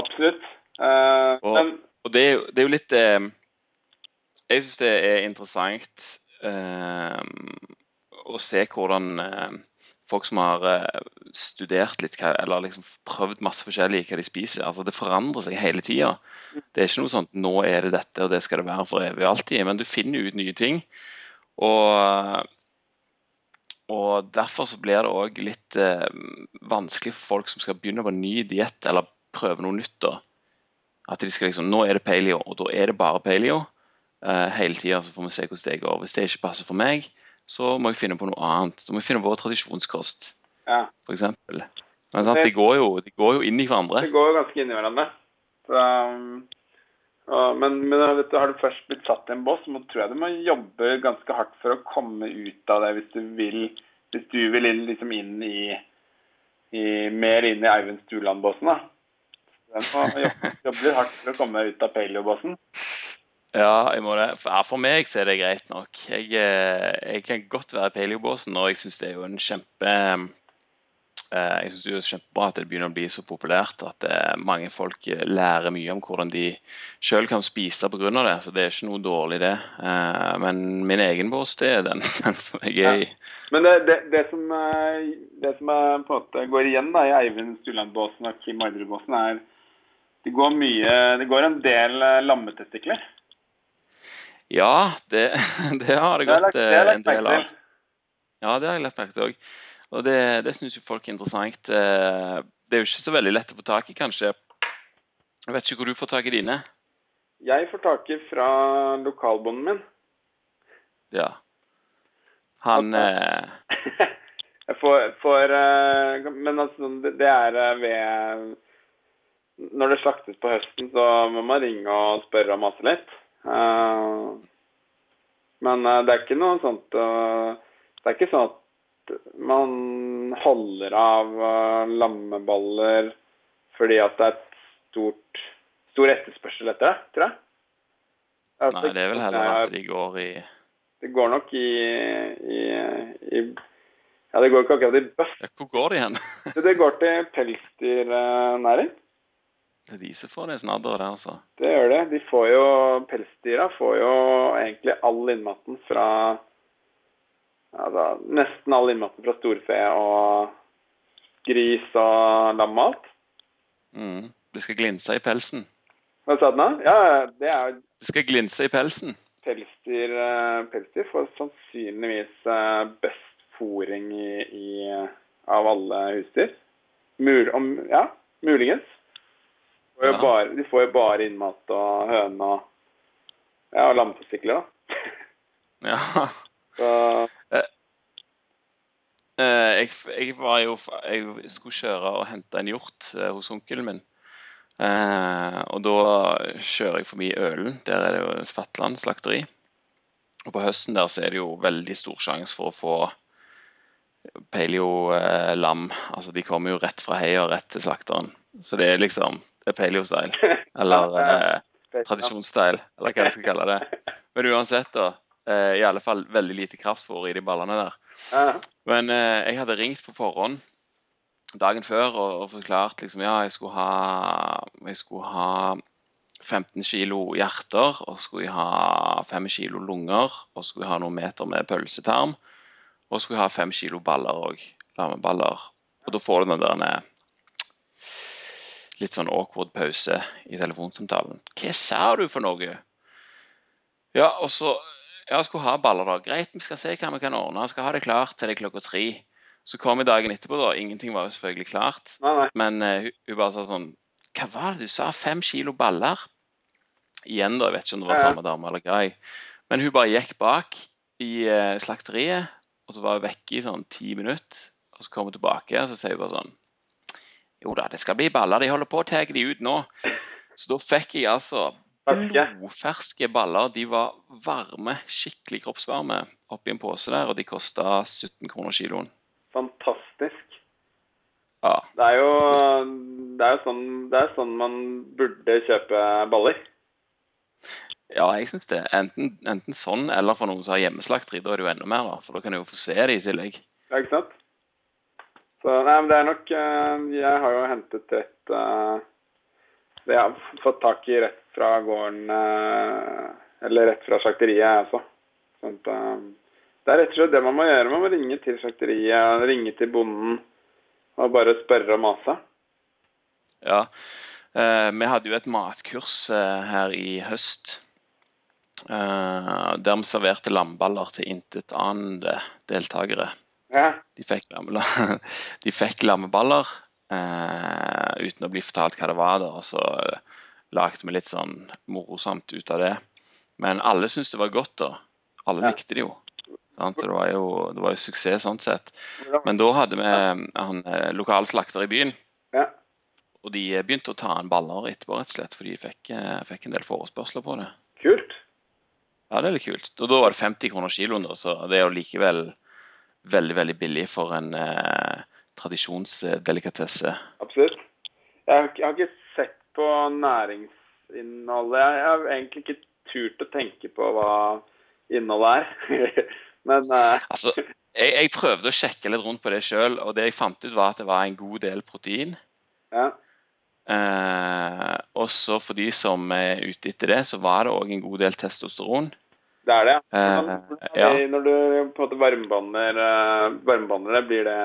Absolutt. Eh, og, men og det, er jo- det er jo litt eh, Jeg syns det er interessant eh, å se hvordan eh, folk som har eh, studert litt, eller liksom prøvd masse forskjellig hva de spiser, altså det forandrer seg hele tida. Det er ikke noe at nå er det dette, og det skal det være for evig og alltid. Men du finner ut nye ting. Og, og derfor så blir det òg litt eh, vanskelig for folk som skal begynne på en ny diett eller prøve noe nytt. da. At de skal liksom, Nå er det paleo, og da er det bare paleo eh, hele tida. Så får vi se hvordan det går. Hvis det ikke passer for meg, så må jeg finne på noe annet. Så må jeg finne vår tradisjonskost, Ja. f.eks. Men sant, de, går jo, de går jo inn i hverandre. Det går jo ganske inn i hverandre. Så, um, og, men, men vet du, har du først blitt satt i en bås, så tror jeg du må jobbe ganske hardt for å komme ut av det hvis du vil, hvis du vil inn, liksom inn i, i mer inn i Eivind Stuland-båsen. da. Du må jobbe, jobbe litt hardt for å komme ut av paleo-båsen. Ja, jeg må det. For, meg så er det greit nok. Jeg, eh, jeg kan godt være paleobåsen, og jeg syns det er jo en kjempe eh, Jeg synes det er kjempebra at det begynner å bli så populært, at eh, mange folk lærer mye om hvordan de sjøl kan spise pga. det. Så det er ikke noe dårlig, det. Men min egen bås, det er den, den som jeg er i. Men det, det, det, som, det som er, på en måte går igjen da, i Eivind Stuland-båsen og Kim Ardrud-båsen, er det går mye Det går en del lammetestikler. Ja, det, det har det jeg gått eh, en del av. Ja, det har jeg lagt merke til òg. Og det, det syns jo folk er interessant. Eh, Det er jo ikke så veldig lett å få tak i, kanskje. Jeg vet ikke hvor du får tak i dine. Jeg får tak i fra lokalbonden min. Ja. Han eh, Jeg får, får Men altså, det, er ved Når det slaktes på høsten, så må man ringe og spørre og mase litt. Eh, Men eh, det er ikke noe sånt eh, Det er ikke sånn at man holder av lammeballer fordi at det er et stort stor etterspørsel etter det, tror jeg. Altså, Nei, det er vel heller at de går i Det går nok i, i, i Ja, det går ikke akkurat i bøff. ja, Hvor går de hen? Det går til pelsdyrnæring. Det viser for det snadderet der, altså. Det gjør det. De får jo, Pelsdyra får jo egentlig all innmaten fra altså, Nesten all innmaten fra storfe og gris og lam og alt. Mm. Det skal glinse i pelsen. Hva sa du nå? Ja, det er Det skal glinse i pelsen. pelsdyr. eh, Pelsdyr får sannsynligvis eh, best fôring i, i, av alle husdyr. Mul, om, ja, muligens. Får jo Ja. bare, de får jo bare innmat og høne og ja, og lammetestikler, da. Ja. Så Eh, Jeg, jeg var jo Jeg skulle kjøre og hente en hjort eh, hos onkelen min. Eh, og da kjører jeg forbi Ølen. Der er det jo Fatland slakteri. Og på høsten der så er det jo veldig stor sjanse for å få paleo-lam. altså de kommer jo rett fra heia rett til slakteren. Så det er liksom Det er paleo-style. Eller eh, tradisjonsstyle, eller hva jeg skal kalle det. Men uansett, da. Eh, I alle fall veldig lite kraftfôr i de ballene der. Men eh, jeg hadde ringt på forhånd dagen før og, og forklart liksom, ja, jeg skulle ha, jeg skulle ha 15 kilo hjerter, og skulle jeg ha 5 kilo lunger, og skulle jeg ha noen meter med pølsetarm, og skulle jeg ha fem kilo baller òg, lammeballer. Og da får du den der eh, litt sånn awkward pause i telefonsamtalen. Hva sa du for noe? Ja, og så ja, jeg skulle ha baller da. Greit, vi skal se hva vi kan ordne. Jeg skal ha det klart til det er klokka tre. Så kom jeg dagen etterpå, da. Ingenting var jo selvfølgelig klart. Nei, nei. Men uh, hun, bare sa sånn Hva var det du sa? Fem kilo baller? Igjen, da. Jeg vet ikke om det var samme dame eller hva. Men hun bare gikk bak i uh, slakteriet, og så var hun vekke i sånn ti minutter. Og så kom hun tilbake, og så sier hun bare sånn Jo da, det skal bli baller. De holder på å ta de ut nå. Så da fikk jeg altså blodferske baller. De var varme, skikkelig kroppsvarme, oppi en pose der, og de kosta 17 kroner kiloen. Fantastisk. Ja. Det er jo, det er jo sånn, det er sånn man burde kjøpe baller. Ja, jeg syns det. Enten, enten sånn eller for noen som har hjemmeslakteri. Da er det jo enda mer, da. For da kan du jo få se det i tillegg. Ja, ikke sant? Så nei, men det er nok eh, Jeg har jo hentet rett eh, Jeg har fått tak i rett fra gården eh, Eller rett fra slakteriet, jeg også. Sånn at, det er rett og slett det man må gjøre. Man må ringe til slakteriet, ringe til bonden og bare spørre og mase. Ja. Vi hadde jo et matkurs her i høst. Eh, der vi serverte lamballer til intetanende deltakere. Ja, De fikk, de fikk lammeballer uh, uten å bli fortalt hva det var. Der, og så lagde vi litt sånn morosamt ut av det. Men alle syntes det var godt. da. Alle Ja. likte det jo. Sant? Så det var jo, det var jo suksess sånn sett. Men da hadde vi han eh, lokal slakter i byen. ja. Og de begynte å ta inn baller etterpå, rett og slett, for de fikk, eh, fikk en del forespørsler på det. Ja, det er litt kult. Og da var det 50 kroner kiloen, da, så det er jo likevel veldig, veldig billig for en eh, tradisjonsdelikatesse. Absolutt. Jeg har, jeg har ikke sett på næringsinnholdet. Jeg har egentlig ikke turt å tenke på hva innholdet er. Men eh, Altså, jeg, jeg prøvde å sjekke litt rundt på det sjøl, og det jeg fant ut, var at det var en god del protein. ja. Eh, også for de som er ute etter det, så var det òg en god del testosteron. Det er det. Eh, ja. Når du på en måte varmebander, eh, det, blir det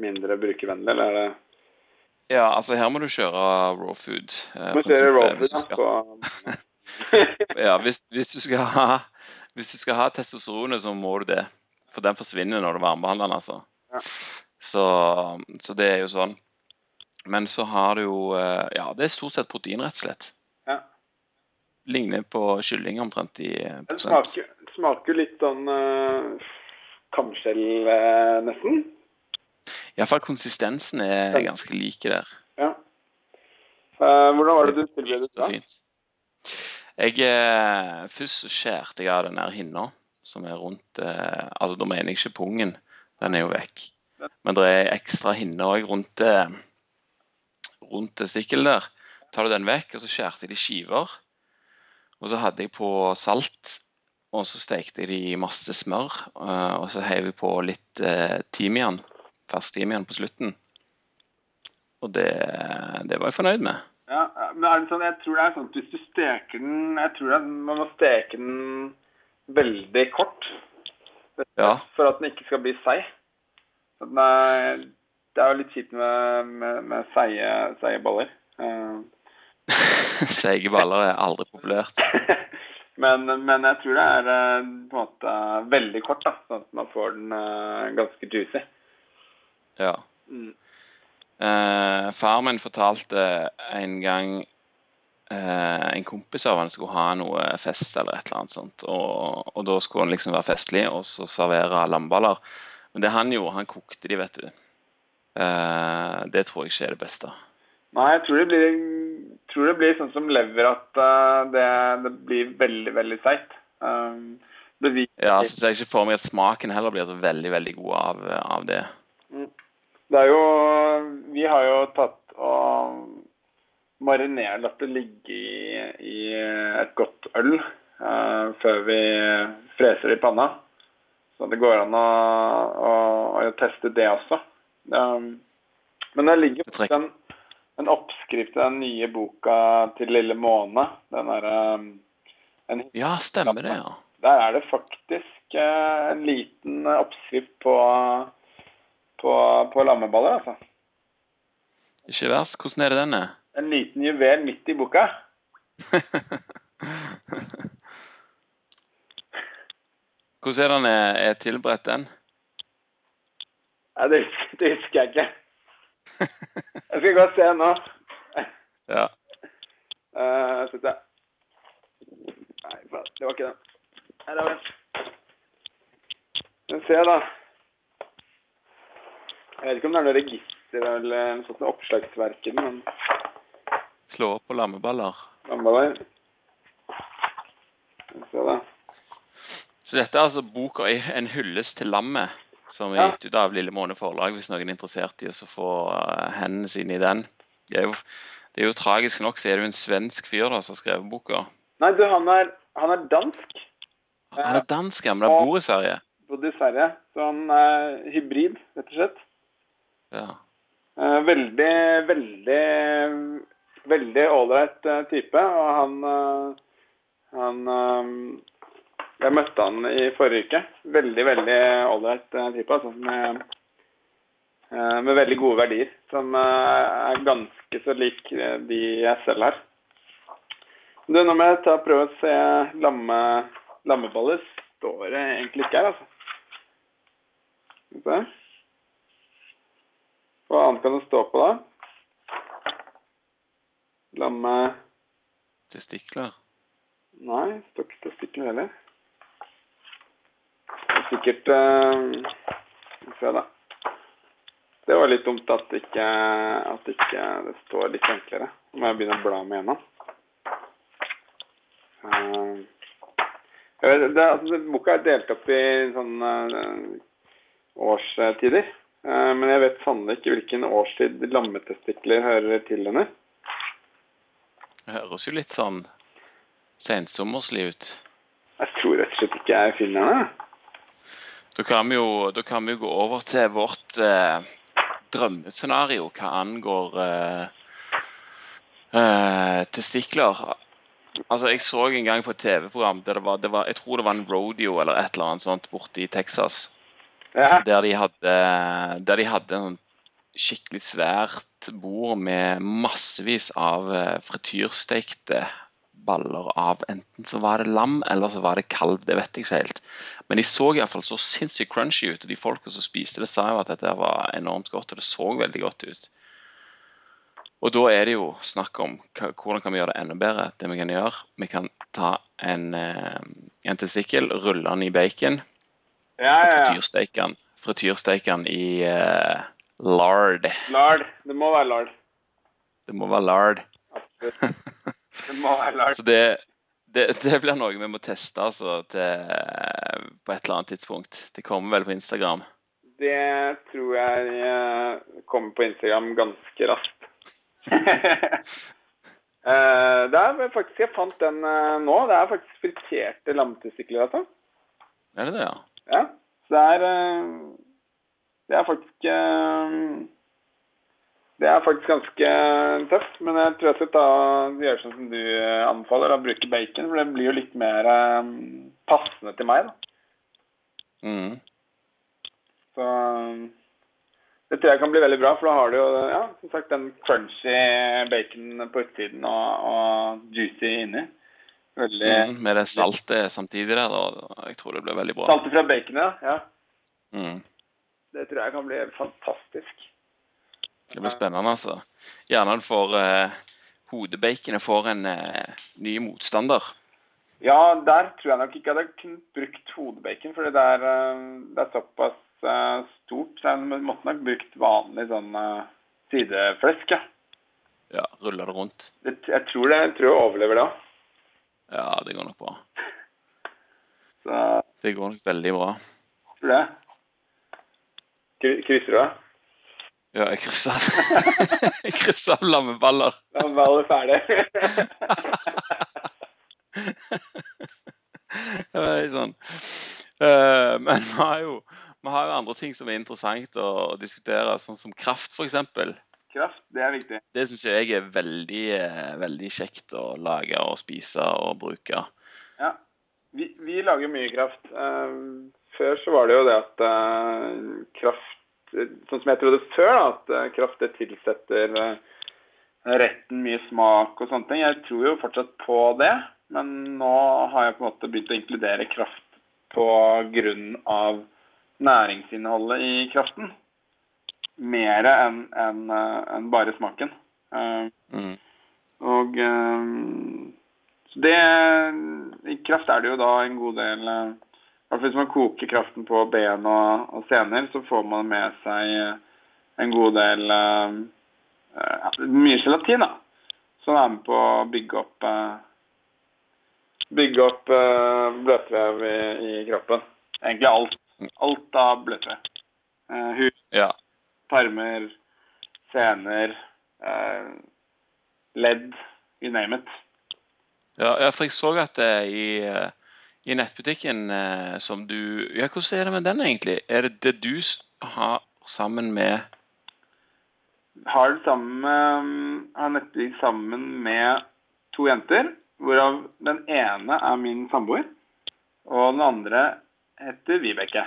mindre brukervennlig, eller er det Ja, altså her må du kjøre raw food. eh, må kjøre raw food ja. skal- Ja, hvis, hvis, du skal ha, hvis du skal ha testosteronet, så må du det. For den forsvinner når du varmebehandler den, altså. Ja. Så, så det er jo sånn. Men så har du jo eh, Ja, det er stort sett protein, rett og slett. Ligner på kylling omtrent i prosent. Det smaker, smaker litt sånn uh, kamskjell, uh, nesten. Iallfall konsistensen er ganske like der. Ja. Uh, hvordan var det du tilbød det? Jeg, eh, først skjærte jeg av den der hinna som er rundt eh, Altså, da mener jeg ikke pungen, den er jo vekk. Men det er ekstra hinne òg rundt, eh, rundt testikkelet der. Tar du den vekk, og så skjærte jeg det i skiver. Og så hadde jeg på salt, og så stekte jeg det i masse smør. eh, og så heiv jeg på litt eh, timian, fersk timian på slutten. Og det, det var jeg fornøyd med. Ja, men er det sånn, jeg tror det er sånn at hvis du steker den Jeg tror at man må steke den veldig kort Ja. for at den ikke skal bli seig. Er- Det er jo litt kjipt med, med, med seige, seige baller. Seige baller er aldri populært. men, men jeg tror det er eh, på en måte veldig kort, da, sånn at man får den eh, ganske juicy. Ja. Mm. Eh, far min fortalte en gang eh, en kompis av han skulle ha noe fest eller et eller annet sånt. Og, og da skulle han liksom være festlig og så servere lamballer. Men det han gjorde, han kokte de, vet du. Eh, det tror jeg ikke er det beste. Nei, jeg tror det blir, tror det blir sånn som lever, at eh, det, det blir veldig, veldig seigt. Um, Ja, så ser jeg ikke for meg at smaken heller blir så veldig, veldig god av, av det. Det er jo Vi har jo tatt og marinert, latt det ligge i, i et godt øl uh, før vi freser det i panna. Så det går an å, å, å teste det også. Um, men det ligger trekker- en, oppskrift i den nye boka til Lille Måne. Den derre um, en Ja, stemmer det, ja. der er det faktisk uh, en liten oppskrift på, på, på lammeballer, altså. Ikke verst. Hvordan er det den er? En liten juvel midt i boka. Hvordan er den er, er tilberedt, den? Ja, det, det husker jeg ikke. Jeg skal gå og se nå. Ja. Uh, Skal vi se. Nei, det var ikke den. Her er den. Vi se, da. Jeg vet ikke om det er noe register eller noe sånt oppslagsverk i den, men Slå opp på lammeballer. lammeballer. Se, da. Så dette er altså boka i En hyllest til lammet, som er gitt ut av Lille Måne forlag, hvis noen er interessert i å få eh, hendene sine i den. Det er, jo, det er jo tragisk nok, så er det jo en svensk fyr da, som har skrevet boka. Nei, du, han er, han er dansk. Han er dansk, ja, men han bor i Sverige. Bodde i Sverige. Så han er hybrid, rett og slett. Ja. Eh, veldig, veldig veldig ålreit eh, type. Og han, eh, han eh, Jeg møtte han i forrige uke. Veldig, veldig ålreit eh, type. Altså, med, eh, med veldig gode verdier. Som eh, er ganske så lik de jeg selv har. Du, nå må jeg ta og prøve å se lamme, lammeballer. Står det egentlig ikke her, altså. Skal vi se. Hva annet kan det stå på, da? Lamme Testikler. Nei, det står ikke testikler heller. Det er sikkert uh, se, da. Det var litt dumt at ikke, at ikke det står litt enklere. Nå må jeg begynne å bla meg gjennom. Uh, vet, det, altså, boka er delt opp i sånne uh, årstider. Uh, men jeg vet sannelig ikke hvilken årstid lammetestikler hører til under. Det høres jo litt sånn sensommerslig ut. Jeg tror rett og slett ikke jeg finner henne. Da kan vi jo, da kan vi gå over til vårt eh, drømmescenario hva angår eh, eh, testikler. Altså, Jeg så en gang på et TV-program der det var, det var Jeg tror det var en rodeo eller et eller annet sånt borte i Texas. Ja. Der de hadde, der de hadde en skikkelig svært bord med massevis av eh, frityrstekte baller av enten så var det lam eller så var det kalv. Det vet jeg ikke helt. Men de så iallfall så sinnssykt crunchy ut. Og de folka som spiste det, sa jo at dette var enormt godt, og det så veldig godt ut. Og da er det jo snakk om hvordan kan vi gjøre det enda bedre. Det Vi kan gjøre, vi kan ta en, eh, en testikkel, rulle den i bacon Ja, og ja, ja. den frityrsteke den i uh, lard. Lard. Det må være lard. Det må være lard. Absolutt. Det må være lard. Så det, det, det blir noe vi må teste altså, til, på et eller annet tidspunkt. Det kommer vel på Instagram. Det tror jeg eh, kommer på Instagram ganske raskt. Eh, det er faktisk Jeg fant den eh, nå. Det er faktisk friterte lammetestikler, altså. Er det det, ja? Ja. Så det er Det er faktisk Det er faktisk ganske tøft. Men jeg tror jeg skal ta, gjøre sånn som du eh, anbefaler, og bruke bacon. For det blir jo litt mer eh, passende til meg, da. Mm. Så det tror jeg kan bli veldig bra, for da har du jo ja, som sagt, den crunchy bacon på utsiden og, og juicy inni. Veldig Mm. Med det saltet samtidig der, da. Jeg tror det blir veldig bra. Saltet fra baconet, ja. Mm. Det tror jeg kan bli fantastisk. Det blir spennende, altså. Gjerne du får eh, hodebaconet får en eh, ny motstander. Ja, der tror jeg nok ikke jeg hadde kunnet brukt hodebacon, for det er, eh, det er såpass eh, stort. Så jeg måtte nok brukt vanlig sånn eh, sideflesk, ja. Ja, ruller det rundt. Det, jeg tror det, jeg tror jeg overlever det òg. Ja, det går nok bra. Så Det går nok veldig bra. tror det. Krysser du av? Ja, jeg krysser Jeg krysser av lammeballer. Lammeballer ferdig. Det er sånn. Eh, men vi har, jo, vi har jo andre ting som er interessant å diskutere, sånn som kraft f.eks. Kraft, det er viktig. Det syns jeg er veldig, eh, veldig kjekt å lage og spise og bruke. Ja. Vi, vi lager mye kraft. Eh, før så var det jo det at kraft Sånn som jeg trodde før, da, at eh, kraft tilsetter eh, retten mye smak og sånne ting. Jeg tror jo fortsatt på det, men nå har jeg på en måte begynt å inkludere kraft på grunn av næringsinnholdet i kraften. Mer enn en, en bare smaken. Eh, Mm. og eh, det I kraft er det jo da en god del fall Hvis man koker kraften på ben og, og sener, så får man med seg eh, en god del uh, uh, Mye gelatin, da. Som er med på å bygge opp uh, Bygge opp bløtvev i, i kroppen. Egentlig alt. Alt av bløtvev. Hud, Ja. tarmer, sener, ledd, you name it. Ja, for jeg så at det i, i nettbutikken eh, som du Ja, hvordan er det med den egentlig? Er det det du har sammen med har den sammen med, har nettbutikk sammen med to jenter, hvorav den ene er min samboer, og den andre heter Vibeke.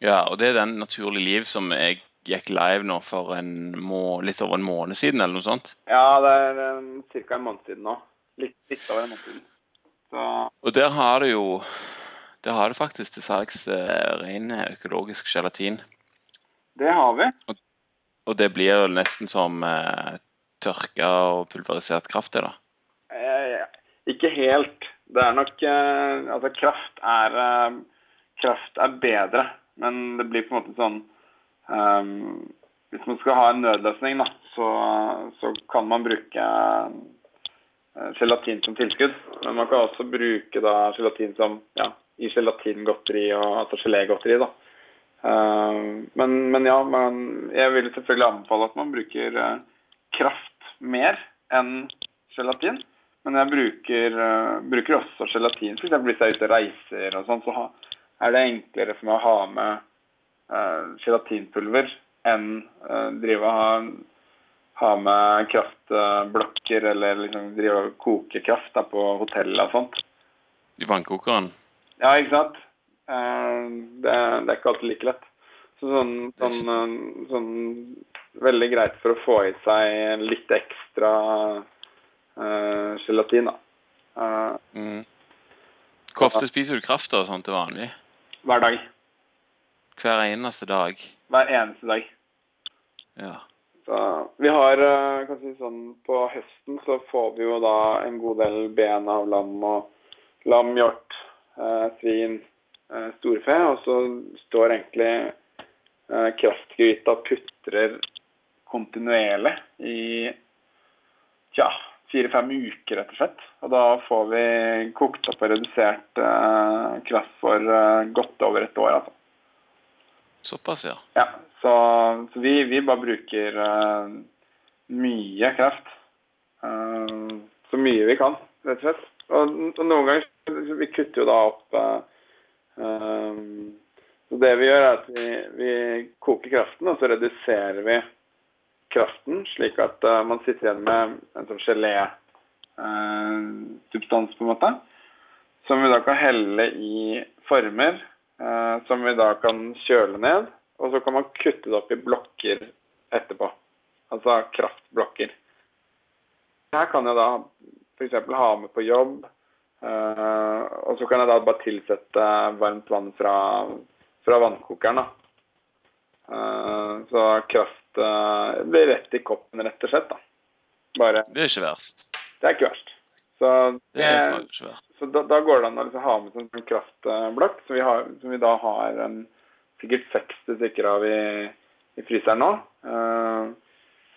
Ja, og det er den Naturlig liv som jeg gikk live nå for en må, litt over en måned siden, eller noe sånt. Ja, det er um, ca. en måned siden nå. Litt, litt over en måned siden. Så, Og der har du jo Der har du faktisk til salgs uh, ren økologisk gelatin. det har vi. Og det blir jo nesten som uh, tørka og pulverisert kraft, det da. Eh, ikke helt. Det er nok uh, Altså, kraft er eh, Kraft er bedre, men det blir på en måte sånn um, Hvis man skal ha en nødløsning, da, så, så kan man bruke eh, gelatin som tilskudd. Men man kan også bruke da gelatin som ja, i gelatingodteri og altså gelégodteri. Eh, men, men ja, man, jeg vil selvfølgelig anbefale at man bruker uh, kraft mer enn gelatin. Men jeg bruker, uh, bruker også gelatin. F.eks. hvis jeg er ute og reiser og sånn, så ha, er det enklere for meg å ha med eh, gelatinpulver enn uh, drive og ha, ha med kraftblokker eller liksom drive og koke kraft da, på hotellet og sånt. I vannkokeren. Ja, ikke sant? Eh, det, det er ikke alltid like lett. Så sånn, er sånn, eh, sånn veldig greit for å få i seg litt ekstra uh, gelatin, da. Uh, Mm. Hvor ofte spiser du kraft og sånt til vanlig? hver dag. Hver eneste dag? Hver eneste dag. Ja. Så vi har kanskje kan si sånn, På høsten så får vi jo da en god del ben av lam og lam, hjort, eh, svin, eh, storfe. Og så står egentlig eh, kraftgryta putrer kontinuerlig i ja, fire-fem uker, rett og slett. Og da får vi kokt opp og redusert eh, kraft for eh, godt over et år, altså. Såpass, ja. Ja, så, så vi, vi bare bruker uh, mye kraft. Uh, så mye vi kan, rett og slett. Og, og noen ganger Vi kutter jo da opp uh, Så det vi gjør, er at vi, vi koker kraften, og så reduserer vi kraften, slik at man sitter igjen med en sånn gelé-substans, på en måte. Som vi da kan helle i former som vi da kan kjøle ned. Og så kan man kutte det opp i blokker etterpå. Altså kraftblokker. Her kan jeg da f.eks. ha med på jobb. Uh, og så kan jeg da bare tilsette varmt vann fra, fra vannkokeren. da. Uh, så kraft uh, blir rett i koppen, rett og slett. da. Bare, Det er ikke verst. Det er ikke verst. Så Det er ikke verst. så da, da går det an å liksom ha med sånn sånn kraftblokk, som, vi har- som vi da har en, sikkert 60 stykker av i, i fryseren nå. Eh,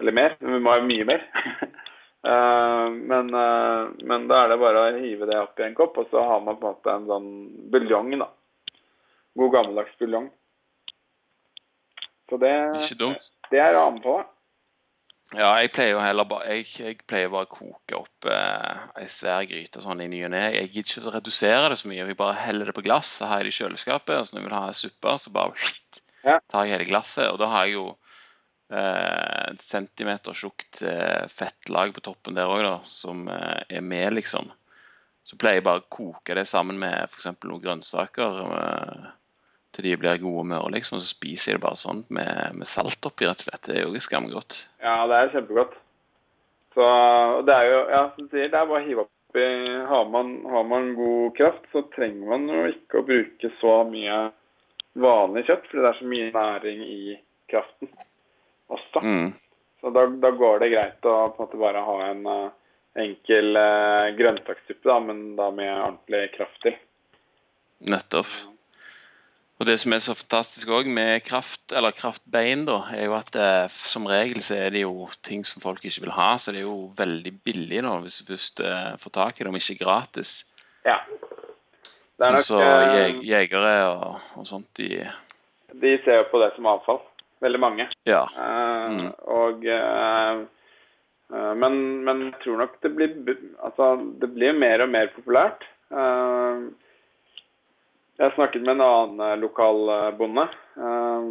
eller mer. Vi må ha mye mer. Eh, men, eh, men da er det bare å hive det opp i en kopp, og så har man på en måte en sånn buljong, da. God gammeldags buljong. Så det, det er å anbefale. Ja, jeg pleier jo heller bare Jeg, jeg pleier bare å koke opp eh, ei svær gryte sånn i ny og ne. Jeg gidder ikke å redusere det så mye. Jeg bare heller det på glass, så har jeg det i kjøleskapet. Og så når jeg vil ha suppe, så bare tar jeg hele glasset. Og da har jeg jo eh, en centimeter tjukt eh, fettlag på toppen der òg, som eh, er med, liksom. Så pleier jeg bare å koke det sammen med f.eks. noen grønnsaker eh, til de blir gode møre, liksom. Så spiser jeg det bare sånn med, med salt oppi, rett og slett. Det er jo skamgodt. Ja, det er kjempegodt. Så det er jo, ja, som du sier, det er bare å hive opp i har man, har man god kraft, så trenger man jo ikke å bruke så mye vanlig kjøtt, fordi det er så mye næring i kraften også. Mm. Så da, da går det greit å på en måte bare ha en uh, enkel uh, grønnsakssuppe, da, men da med ordentlig kraft til. Nettopp. Og det som er så fantastisk òg med kraft, eller kraftbein, da, er jo at eh, som regel så er det jo ting som folk ikke vil ha, så det er jo veldig billig da, hvis du først eh, får tak i det, om ikke gratis. Ja. Det er Sånn nok, så eh, jeg, jegere og, og sånt, de De ser jo på det som avfall. Veldig mange. Ja. Eh, Mm. Og eh, eh, men, men jeg tror nok det blir Altså, det blir mer og mer populært. Eh, jeg snakket med en annen eh, lokal eh, bonde. Eh,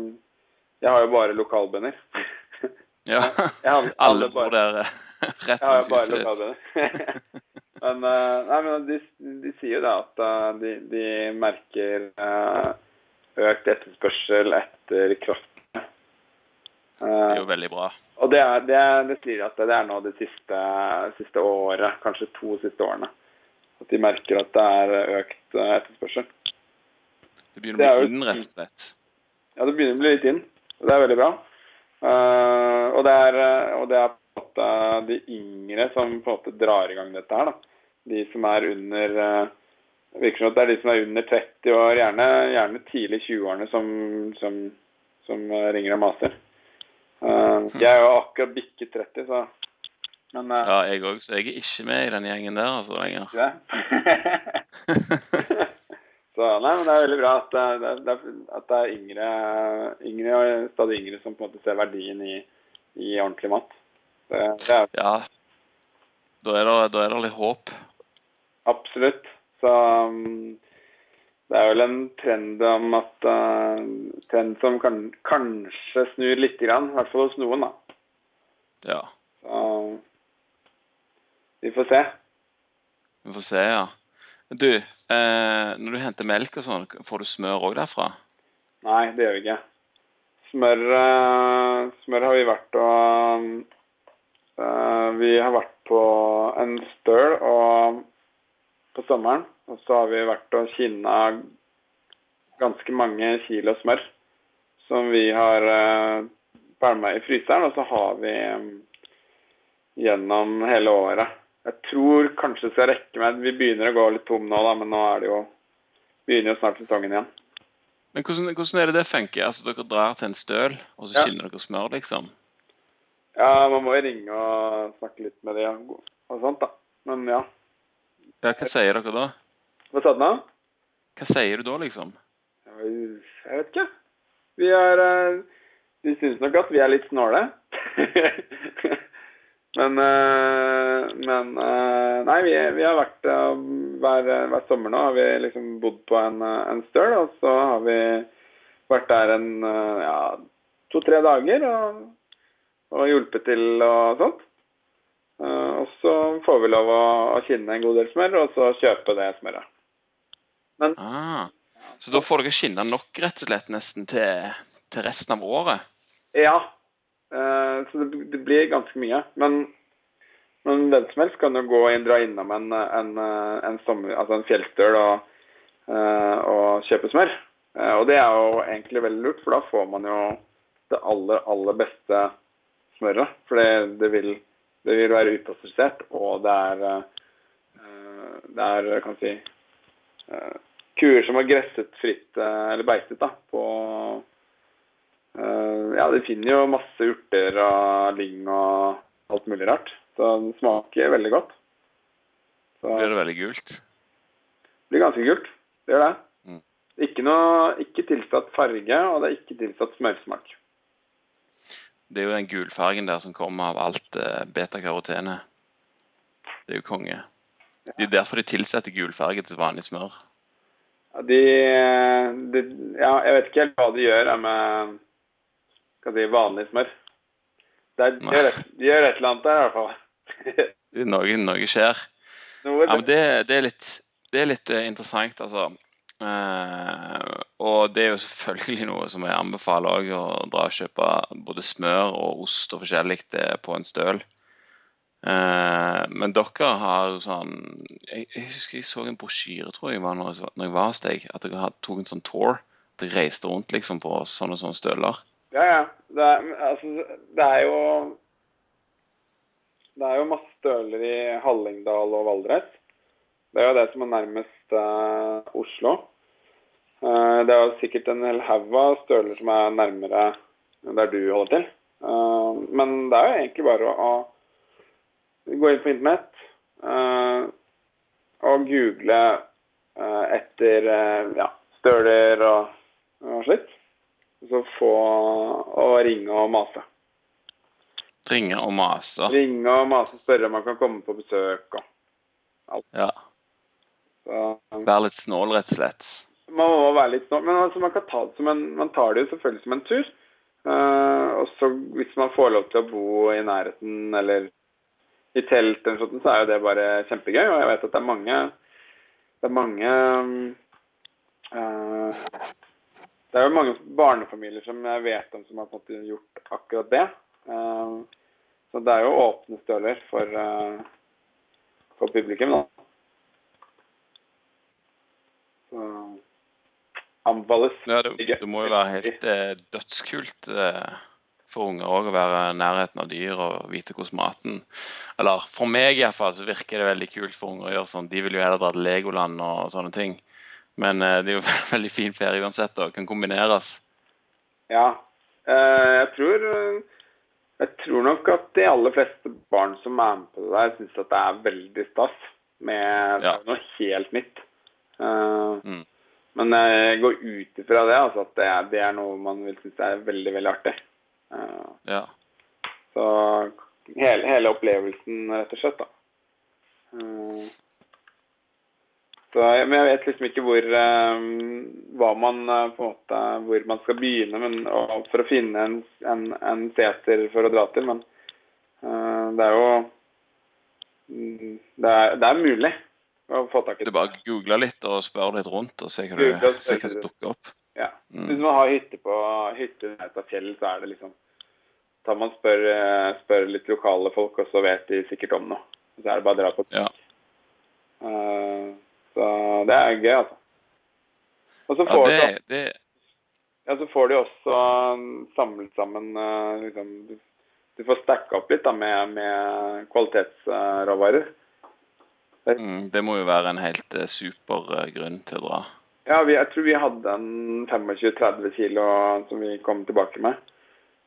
jeg har jo bare lokalbønder. Ja. Hadde- Alle bor der eh, rett rundt huset ditt. men nei, men de, de sier jo da at de, de merker økt etterspørsel etter kraft. Det er jo veldig bra. og det, er, det, det sier at det er nå det siste, siste året, kanskje to siste årene, at de merker at det er økt etterspørsel. Det begynner å bli jo- inn, rett og slett. Ja, det begynner å bli litt inn. Det er veldig bra. Uh, og, det er, eh, og det er på en måte de yngre som på en måte drar i gang dette her. da. De som er under uh, virker som at det er de som er under 30 år, gjerne, gjerne tidlig 20-årene, som, som, som eh, ringer og maser. Uh, jeg er jo akkurat bikket 30, så Men uh, Ja, jeg òg, så jeg er ikke med i den gjengen der altså lenger. det. Så nei, men det er veldig bra at det, det, det, at det er yngre, yngre og stadig yngre som på en måte ser verdien i, i ordentlig mat. Det, er Ja, da er det, da er det litt håp. absolutt. Så um, det er vel en trend om at uh, Trend som kan, kanskje snur lite grann, i hvert fall hos noen, da. Ja, Så vi får se. vi får se, ja. Du, eh, når du henter melk og sånn, får du smør òg derfra? Nei, det gjør vi ikke. Smør, eh, smør har vi vært og eh, Vi har vært på en støl og, på sommeren. Og så har vi vært og kinna ganske mange kilo smør som vi har eh, pælma i fryseren. Og så har vi eh, gjennom hele året. Jeg tror kanskje det skal rekke med Vi begynner å gå litt tom nå, da, men nå er det jo begynner jo snart sesongen igjen. Men hvordan, hvordan er det det funker? Altså, Dere drar til en støl, og så Ja. skinner dere smør, liksom? Ja, man må jo ringe og snakke litt med de og, og sånt, da. Men ja. Ja, Hva sier dere da? Hva sa du nå? Hva sier du da, liksom? Jeg vet ikke. Vi er eh, De syns nok at vi er litt snåle. men eh, Men eh, Nei, vi, vi har vært eh, hver, hver sommer nå har vi liksom bodd på en, en støl, og så har vi vært der en ja, to-tre dager og, og hjulpet til og sånt. Og så får vi lov å, å kinne en god del smør, og så kjøpe det smøret. Ah, så da får dere skinne nok, rett og slett, nesten til, til resten av året? Ja, så det, det blir ganske mye. Men, men hvem som helst kan jo gå inn, dra innom en, en, en, altså en fjellstøl og, eh, og kjøpe smør. Eh, og det er jo egentlig veldig lurt, for da får man jo det aller, aller beste smøret. For det, det, vil, det vil være upasteurisert, og det er, eh, det er kan si, eh, kuer som har gresset fritt, eh, eller beistet, da, på Eh, ja, de finner jo masse urter og lyng og alt mulig rart. Så den smaker veldig godt. Så Blir det det veldig gult? blir ganske gult, Det gjør det. Mm. Ikke noe, ikke tilsatt farge, og det er ikke tilsatt smørsmak. Det er jo den gulfargen der som kommer av alt eh, beta-karotene. Det er jo konge. Det er jo derfor de tilsetter gulfarge til vanlig smør. Ja, de, de, ja, jeg vet ikke helt hva de gjør med skal si, vanlig smør. Det er, gjør et, gjør et eller annet der, i hvert fall. Noe, noe skjer. Noe, Ja, men det, det er litt, det er litt eh, interessant, altså. Eh, og det er jo selvfølgelig noe som jeg anbefaler òg, å dra og kjøpe både smør og ost og forskjellig på en støl. Eh, men dere har jo sånn jeg, jeg husker jeg så en brosjyre, tror jeg, var når jeg, når jeg var hos deg. At dere tok en sånn tour. At dere reiste rundt liksom på sånne sånne støler. Ja, ja. Det er, altså, det er jo Det er jo masse støler i Hallingdal og Valdres. Det er jo det som er nærmest uh, Oslo. Uh, det er jo sikkert en hel haug av støler som er nærmere der du holder til. Uh, men det er jo egentlig bare å, å gå inn på internett og google etter ja, støler og, og slikt. Så få å ringe og mase. Ringe og mase. Ringe og mase, spørre om man kan komme på besøk og alt. Ja. så, Være litt snål, rett og slett. Man må være litt snål, men altså man kan ta det som en Man tar det jo selvfølgelig som en tur. Uh, og så hvis man får lov til å bo i nærheten eller i telt, eller sånt, så er jo det bare kjempegøy. Og jeg vet at det er mange Det er mange eh, Det er jo mange barnefamilier som jeg vet om som har måte gjort akkurat det. Eh, så det er jo åpne støler for, eh, for publikum, da. Så anbefales. Ja, det, det må jo være helt eh, dødskult eh, for unger òg å være i nærheten av dyr og vite hvordan maten Eller for meg iallfall så virker det veldig kult for unger å gjøre sånn. De vil jo heller dra til Legoland og sånne ting. Men eh, det er jo veldig fin ferie uansett og kan kombineres. Ja. Eh, jeg tror jeg tror nok at de aller fleste barn som er med på det der, syns at det er veldig stas. Med Ja. noe helt nytt. Eh, Mm. Men jeg går ut ifra det, altså at det er, det er noe man vil synes er veldig, veldig artig. Eh, Ja. så hele, hele opplevelsen, rett og slett, da. Eh, så, men jeg vet liksom ikke hvor eh, hva man eh, på en måte hvor man skal begynne men, for å finne en, en, en seter for å dra til. Men uh, det er jo mm, det er, det er mulig å få tak i Du bare googler litt og spør litt rundt og ser hva, som dukker opp. Ja. Mm. Hvis man har hytte på hytte av fjell, så er det liksom Da man spør, spør litt lokale folk, og så vet de sikkert om noe. Så er det bare å dra på. Ja. Så det er gøy, altså. Og så Ja, får, det, de, det, ja, så får de også um, samlet sammen eh, liksom, du, får stacka opp litt da, med, med kvalitetsråvarer. mm, det må jo være en helt uh, super eh, grunn til å dra. Ja, vi, jeg tror vi hadde en 25-30 kilo som vi kom tilbake med.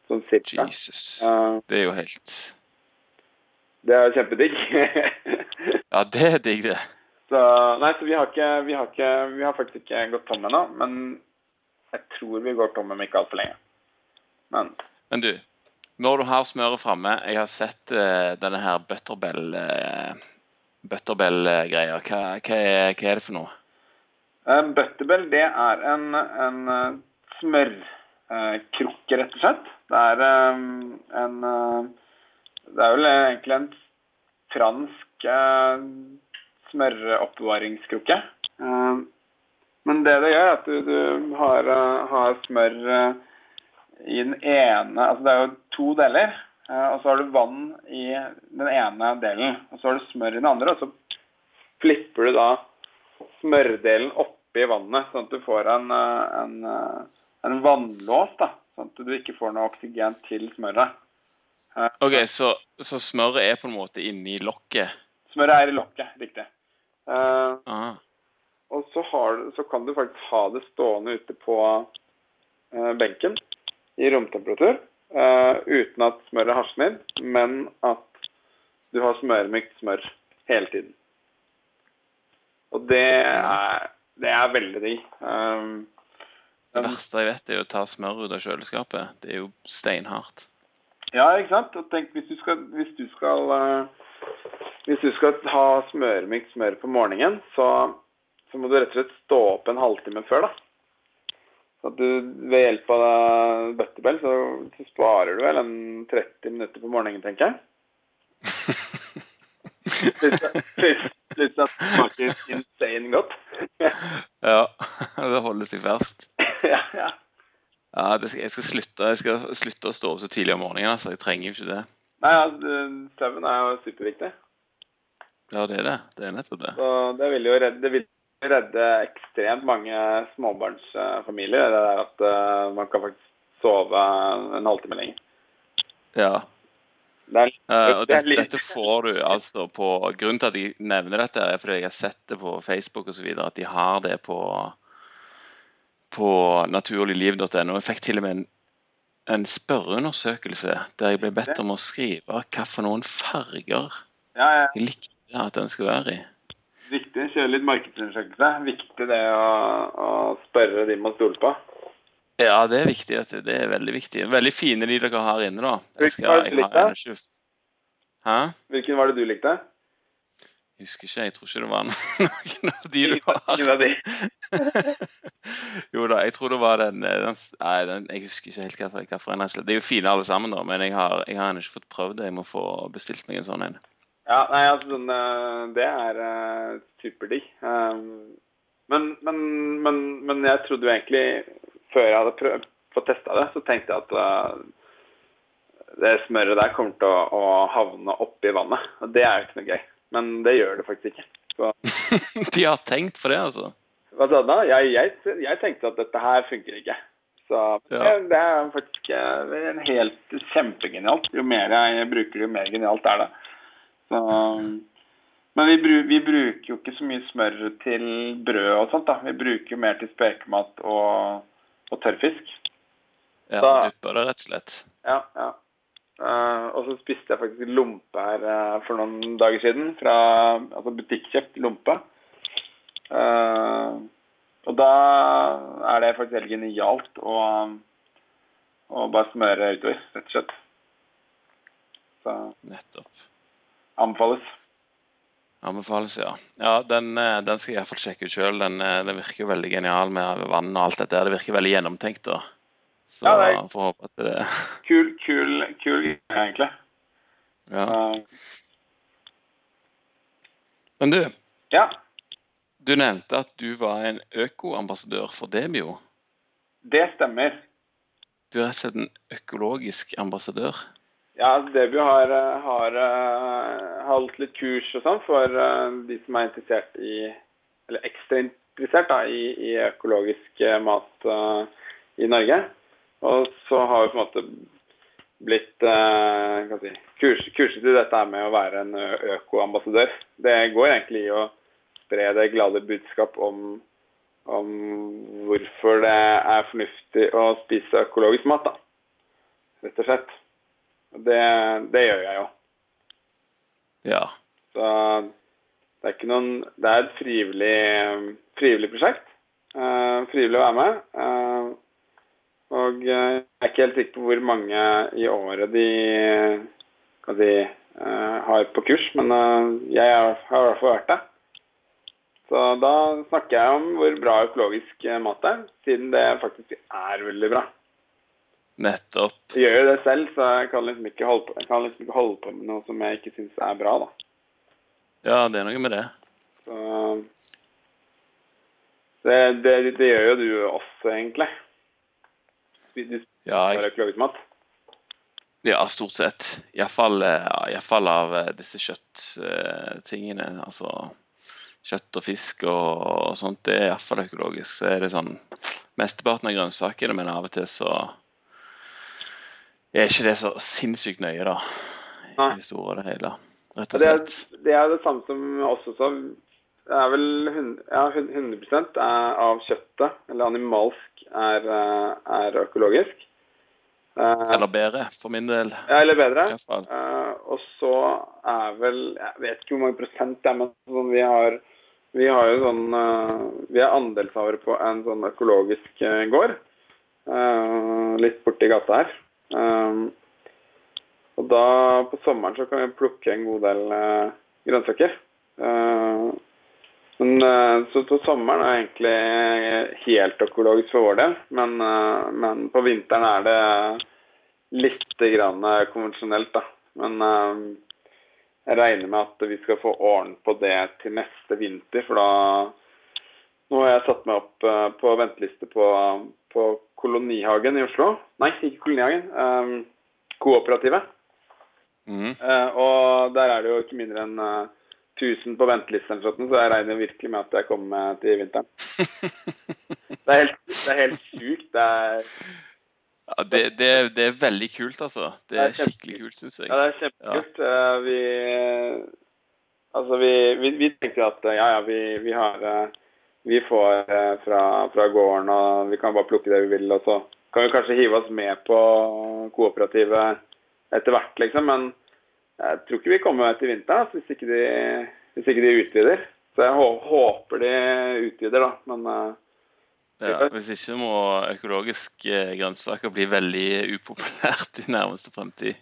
Sånn cirka. Jesus. Uh, Det er jo helt det er kjempedigg. Ja, det er digg, det. Så, nei, så vi har, ikke, vi, har ikke, vi har faktisk ikke gått tom ennå. Men jeg tror vi går tom om ikke altfor lenge. Men Men du, når du har smøret framme Jeg har sett uh, denne her butterbell uh, Butterbell-greia. Hva, hva, er, hva er det for noe? uh, butterbell, det er en, en smørkrukke, rett og slett. Det er en Det er vel egentlig en fransk smøroppbevaringskrukke. Uh, men det det gjør, er at du, du har, uh, har smør uh, i den ene Altså det er jo to deler. og så har du vann i den ene delen. Og så har du smør i den andre. Og så flipper du da smørdelen oppi vannet, sånn at du får en, en, en vannlås. da, Sånn at du ikke får noe oksygen til smøret. Ok, så, så smøret er på en måte inni lokket? Smøret er i lokket, riktig. Uh, Og så, har, så kan du faktisk ha det stående ute på eh, benken i romtemperatur eh, uten at smøret hasner, men at du har smørmykt smør hele tiden. Og det er, det er veldig digg. Um, Det verste jeg vet, er å ta smør ut av kjøleskapet. Det er jo steinhardt. ja, ikke sant? Og tenk hvis du skal, hvis du skal, eh, hvis du skal ha smørmykt smør på morgenen, så, så må du rett og slett stå opp en halvtime før, da. Så at du ved hjelp av bøttebell, så, så sparer du vel en 30 minutter på morgenen, tenker jeg. Pluss at det smaker insane godt. Ja, det holder seg ferskt. ja, ja. Ja, skal, jeg, skal slutte, jeg skal slutte å stå opp så tidlig om morgenen. altså. Jeg trenger jo ikke det. Nei, ja, søvn er jo superviktig. Ja, det er det. Det er nettopp det. Så det vil jo redde, det vil redde ekstremt mange småbarnsfamilier. Det der at uh, man kan faktisk sove en halvtime lenger. Ja. Det er, uh, og det er dette, får du altså på Grunnen til at de nevner dette, er fordi jeg har sett det på Facebook osv. At de har det på, på naturligliv.no. Jeg fikk til og med en, en spørreundersøkelse der jeg ble bedt om å skrive noen farger ja, ja, jeg likte at den skulle være i. viktig. Kjøre litt markedsundersøkelse. Viktig det å, å spørre de man stoler på. Ja, det er viktig. Det er veldig viktig. Veldig fine de dere har inne, da. Hvilken var det du likte? Hæ? Hvilken var det du likte? Husker ikke. Jeg tror ikke det var noen av de du de. jo da, jeg tror det var den, eh, den Nei, den, jeg husker ikke helt hva- hvilken. Det er jo fine alle sammen, da, men jeg har, jeg har ikke fått prøvd det. Jeg må få bestilt meg en sånn en. Ja, nei, altså eh, Det er uh, superdigg. Um, men, men, men, men jeg trodde jo egentlig, før jeg hadde prøvd, fått testa det, så tenkte jeg at uh, det smøret der kommer til å, å havne oppi vannet. Og det er jo ikke noe gøy. Men det gjør det faktisk ikke. De har tenkt på det, altså. hva sa du da? Jeg, jeg, jeg tenkte at dette her funker ikke. Så Ja. det, det er faktisk eh, en helt kjempegenialt. Jo mer jeg bruker det, jo mer genialt er det. Så, men vi, bru, vi bruker jo ikke så mye smør til brød og sånt. da. Vi bruker jo mer til spekemat og, og tørrfisk. Ja, Dupper det, rett og slett. Ja, ja. Eh, og så spiste jeg faktisk lompe her uh, for noen dager siden. Fra altså butikkjøpt lompe. Uh, og da er det faktisk helt genialt å, å bare smøre utover, rett og slett. Så Nettopp. anbefales. Anbefales, ja. Ja, Den, den skal jeg iallfall sjekke ut sjøl. Den, den virker jo veldig genial med vann og alt dette. Det virker veldig gjennomtenkt. da. Så Ja, det er- får håpe at det Kul, kul, kul egentlig. Ja. Eh, Men du, ja, du nevnte at du var en økoambassadør for Demio. det stemmer. Du er rett og slett en økologisk ambassadør. Ja, altså Debut har, eh, har eh, holdt litt kurs og sånn for de som er interessert i Eller ekstra interessert da, i, i økologisk mat uh, i Norge. Og så har vi på en måte blitt eh, si, kurs, kurset i dette med å være en økoambassadør. Det går egentlig i å spre det glade budskap om, om hvorfor det er fornuftig å spise økologisk mat, da. Rett og slett. Det, det gjør jeg jo. Ja. Så det er ikke noen Det er et frivillig, frivillig prosjekt. Eh, frivillig å være med. Eh, og eh, jeg er ikke helt sikker på hvor mange i året de de eh, har på kurs, men eh, jeg har i hvert fall vært det. Så da snakker jeg om hvor bra økologisk mat er, siden det faktisk er veldig bra. Nettopp. Jeg gjør jo det selv, så jeg kan liksom ikke holde på, liksom ikke holde på med noe som jeg ikke syns er bra, da. Ja, det er noe med det. Så det, det, det gjør jo du også, egentlig. Du jeg, økologisk mat. ja stort sett. Iallfall fall av eh, disse kjøtttingene. Altså kjøtt og fisk og, sånt. Det er iallfall økologisk. Så er det sånn Mesteparten av grønnsakene, men av og til så er ikke det så sinnssykt nøye, da. I det store og det hele. Rett og Det er, slett. det er det samme som oss også. Det er vel 100, ja, 100 er av kjøttet, eller animalsk, er, eh, er økologisk. Eh, Eller bedre, for min del. Ja, eller bedre. Eh, og så er vel Jeg vet ikke hvor mange prosent det er, men sånn, vi har vi har jo sånn Vi er andelshavere på en sånn økologisk gård. litt borti gata her. Og da på sommeren så kan vi plukke en god del grønnsaker. Eh, men eh, så til sommeren er egentlig helt økologisk for vår del. Men, eh, men på vinteren er det litt grann konvensjonelt, da. Men eh, jeg regner med at vi skal få orden på det til neste vinter, for da Nå har jeg satt meg opp på venteliste på, på Kolonihagen i Oslo. Nei, ikke Kolonihagen. Kooperativet. Mm. Og der er det jo ikke mindre enn 1000 på ventelisten, så jeg regner virkelig med at jeg kommer til vinteren. Det er helt, det er helt sjukt. Det er, Ja, det, det, det er veldig kult, altså. Det er skikkelig kult, syns jeg. ja, det er kjempekult. Ja. vi Altså, vi, vi, vi tenkte at eh, ja, ja, vi, vi har eh, Vi får eh, fra, fra gården, og vi kan bare plukke det vi vil. Og så kan vi kanskje hive oss med på kooperativet etter hvert, liksom. Men jeg tror ikke vi kommer til vinteren altså, hvis, ikke de, hvis ikke de utvider. Så jeg håper de utvider, da. Men eh, Ja, hvis ikke må økologiske grønnsaker bli veldig upopulært i nærmeste fremtid.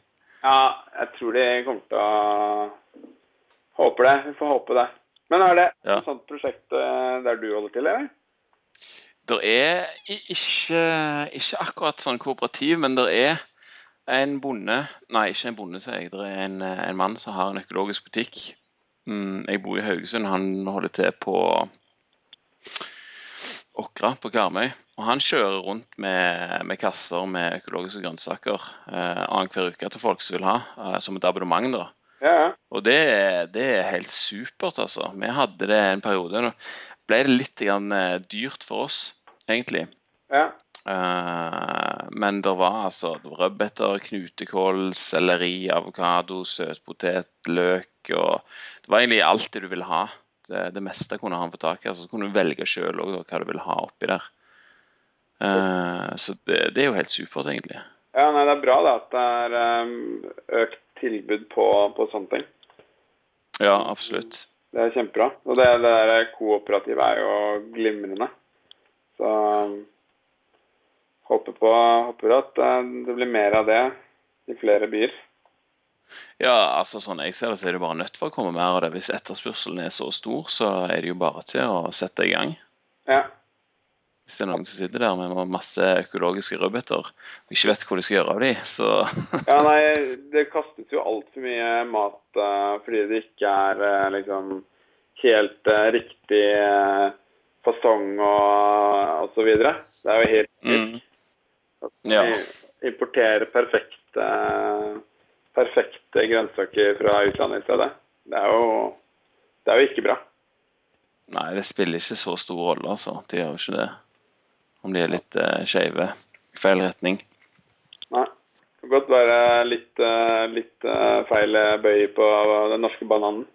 ja, jeg tror de kommer til å Håper det. Vi får håpe det. Men er det Ja. et sånt prosjekt eh, der du holder til, eller? Det er ikke, ikke akkurat sånn kooperativ, men det er en bonde Nei, ikke en bonde, sier jeg. Det er en, eh, en mann som har en økologisk butikk. Mm, Jeg bor i Haugesund. Han holder til på Åkra på Karmøy. Og han kjører rundt med, med kasser med økologiske grønnsaker eh, annenhver uke til folk som vil ha, eh, som et abonnement. da. Ja, ja. Og det, det er helt supert, altså. Vi hadde det en periode. Nå ble det litt grann, eh, dyrt for oss, egentlig. ja. Eh, men det var altså rødbeter, knutekål, selleri, avokado, søtpotet, løk og Det var egentlig alt det du ville ha. Det, det meste kunne han få tak i. altså Så kunne du velge sjøl hva du ville ha oppi der. Eh, så det, det er jo helt supert, egentlig. ja nei, det er bra da, at det er eh, økt tilbud på, på sånne ting. Ja, absolutt. Det er kjempebra. Og det, det kooperative er jo glimrende. Så håper på håper at eh, det blir mer av det i flere byer. Ja, altså sånn jeg ser det, så er det bare nødt for å komme mer av det. Hvis etterspørselen er så stor, så er det jo bare til å sette i gang. Ja. Hvis det er noen som sitter der med masse økologiske rødbeter og ikke vet hva de skal gjøre av de, så ja, nei, det kastes jo altfor mye mat eh, fordi det ikke er eh, liksom helt eh, riktig uh, fasong og, så videre. Det er jo helt mm. Ja. Vi importerer perfekte, perfekte grønnsaker fra utlandet i stedet. Det er jo, det er jo ikke bra. Nei, det spiller ikke så stor rolle, altså. De gjør jo ikke det. Om de er litt uh, skeive i feil retning. Nei. Det kan godt være litt, uh, litt uh, feil bøy på den norske bananen.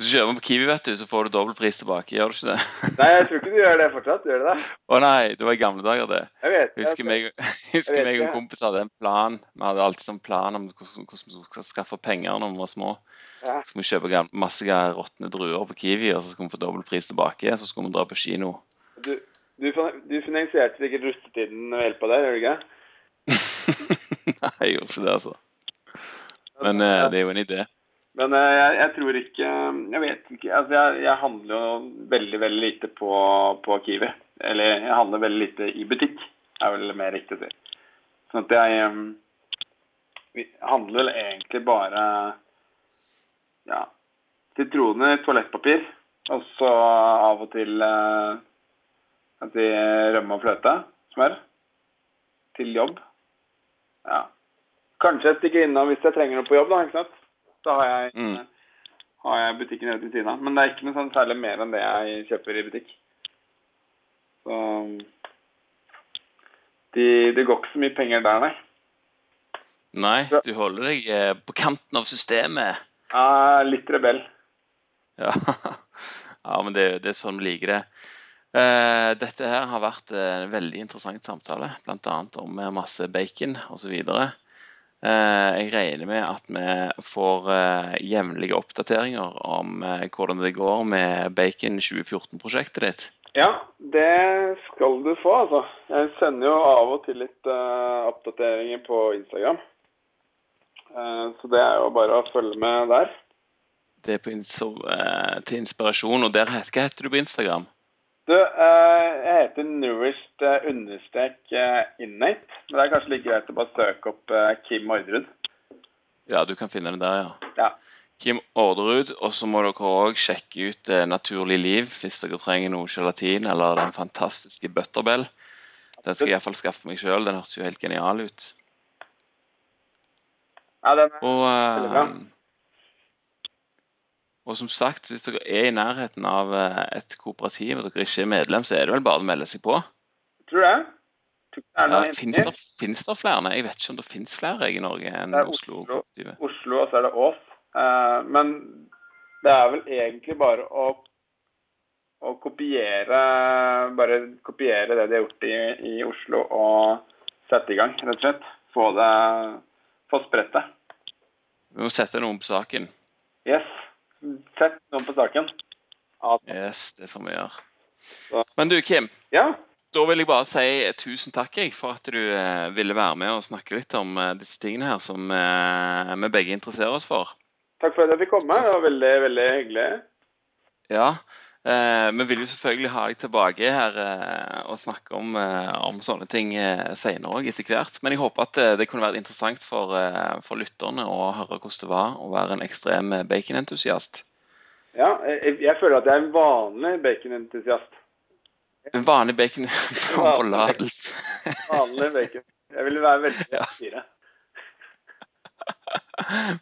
Hvis du kjøper på Kiwi, vet du, så får du dobbel pris tilbake. Gjør du ikke det? Nei, jeg tror ikke du gjør det fortsatt. Gjør du det? Å nei, det var i gamle dager, det. Jeg vet Jeg husker jeg- meg, jeg husker vet meg og en kompis hadde en plan. Vi hadde alltid sånn plan om hvordan vi skulle skaffe penger når vi var små. Ja. Så skulle vi kjøpe gam- masse råtne druer på Kiwi, og så skulle vi få dobbel pris tilbake. Så skulle vi dra på kino. Du, du, du finansierte sikkert rustetiden ved hjelp av det, gjør du ikke? Nei, jeg gjorde ikke det, altså. Men eh, det er jo en idé. Men eh, jeg, jeg tror ikke Jeg vet ikke. Altså, jeg, jeg handler jo veldig, veldig lite på, på Kiwi. Eller jeg handler veldig lite i butikk, er vel mer riktig å si. Sånn at jeg em, handler vel egentlig bare ja, sitroner, toalettpapir, og så av og til at de rømme og fløte, smør, til jobb. Ja. Kanskje jeg stikker innom hvis jeg trenger noe på jobb, da. ikke sant? Da har jeg, Mm. har jeg butikken rett ved siden av. Men det er ikke noe sånn særlig mer enn det jeg kjøper i butikk. Så de, Det går ikke så mye penger der, nei. Nei, du holder deg eh, på kanten av systemet. Ja, litt rebell. Ja, ja men det, det er sånn vi liker det. Uh, dette her har vært en veldig interessant samtale, bl.a. om eh, masse bacon osv. Eh, jeg regner med at vi får eh, jevnlige oppdateringer om eh, hvordan det går med Bacon 2014-prosjektet ditt. Ja, det skal du få, altså. Jeg sender jo av og til litt uh, oppdateringer på Instagram. Uh, så det er jo bare å følge med der. Det er på inso, eh, til inspirasjon. Og der, hva heter du på Instagram? Du, eh, jeg heter nourished eh, understrek eh, innate. Men det er kanskje like greit å bare søke opp Kim Orderud. Ja, du kan finne det der, ja. Ja. Kim Orderud. Og så må dere òg sjekke ut Naturlig liv hvis dere trenger noe gelatin eller den fantastiske Butterbell. Den skal jeg iallfall skaffe meg sjøl. Den hørtes jo helt genial ut. ja den er, Og, Veldig bra. Og som sagt, hvis dere er i nærheten av eh, et kooperativ og dere ikke er medlem, så er det vel bare å melde seg på. tror er Ja, Fins det, det flere? Jeg vet ikke om det finnes flere jeg, i Norge enn Oslo. Oslo. Oslo, og så er det Ås. Eh, men det er vel egentlig bare å, å kopiere Bare kopiere det de har gjort i, i Oslo, og sette i gang, rett og slett. Få det Få spredt det. Vi må sette noen på saken. Yes. Sett noen på saken. Yes, det får vi gjøre. Men du, Kim. ja. Da vil jeg bare si tusen takk for at du eh, ville være med og snakke litt om eh, disse tingene her som eh, vi begge interesserer oss for. Takk for at jeg fikk komme. Det var veldig, veldig hyggelig. Ja. Eh, vi vil jo selvfølgelig ha deg tilbake her eh, og snakke om, eh, om sånne ting eh, senere òg, etter hvert. Men jeg håper at eh, det kunne vært interessant for, eh, for lytterne å høre hvordan det var å være en ekstrem eh, baconentusiast. Ja, jeg, jeg føler at jeg er en vanlig baconentusiast. En vanlig bacon forlatelse. Vanlig bacon. Jeg vil være veldig Ja. fire.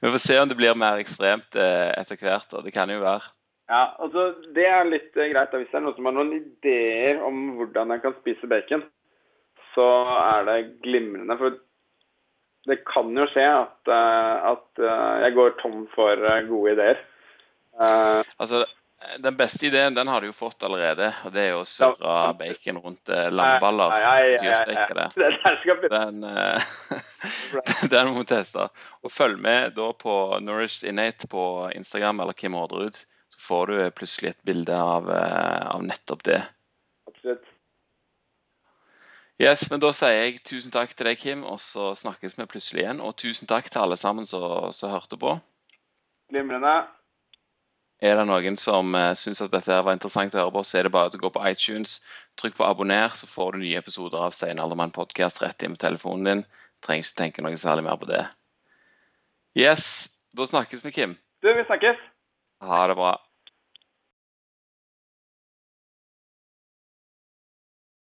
Vi får se om det blir mer ekstremt eh, etter hvert. og Det kan jo være. Ja, altså Det er litt eh, greit. da. Hvis det er noen som har noen ideer om hvordan jeg kan spise bacon, så er det glimrende. For det kan jo skje at, eh, at eh, jeg går tom for gode ideer. Altså, Den beste ideen den har du jo fått allerede. og Det er jo å surre bacon rundt Dyrsteke det. Den, den må vi teste. Og følg med da på Nourished Innate på Instagram eller Kim Orderud. Får du eh, plutselig et bilde av, eh, av nettopp det. Absolutt. Yes, men Da sier jeg tusen takk til deg, Kim, og så snakkes vi plutselig igjen. Og tusen takk til alle sammen som hørte på. Glimrende. Er det noen som uh, syns at dette var interessant å høre på, så er det bare å gå på iTunes, trykk på abonner, så får du nye episoder av Stein Aldermann podkast rett inn på telefonen din. Trenger ikke tenke noe særlig mer på det. Yes, da snakkes vi, Kim. Du, vi snakkes. Ha det bra.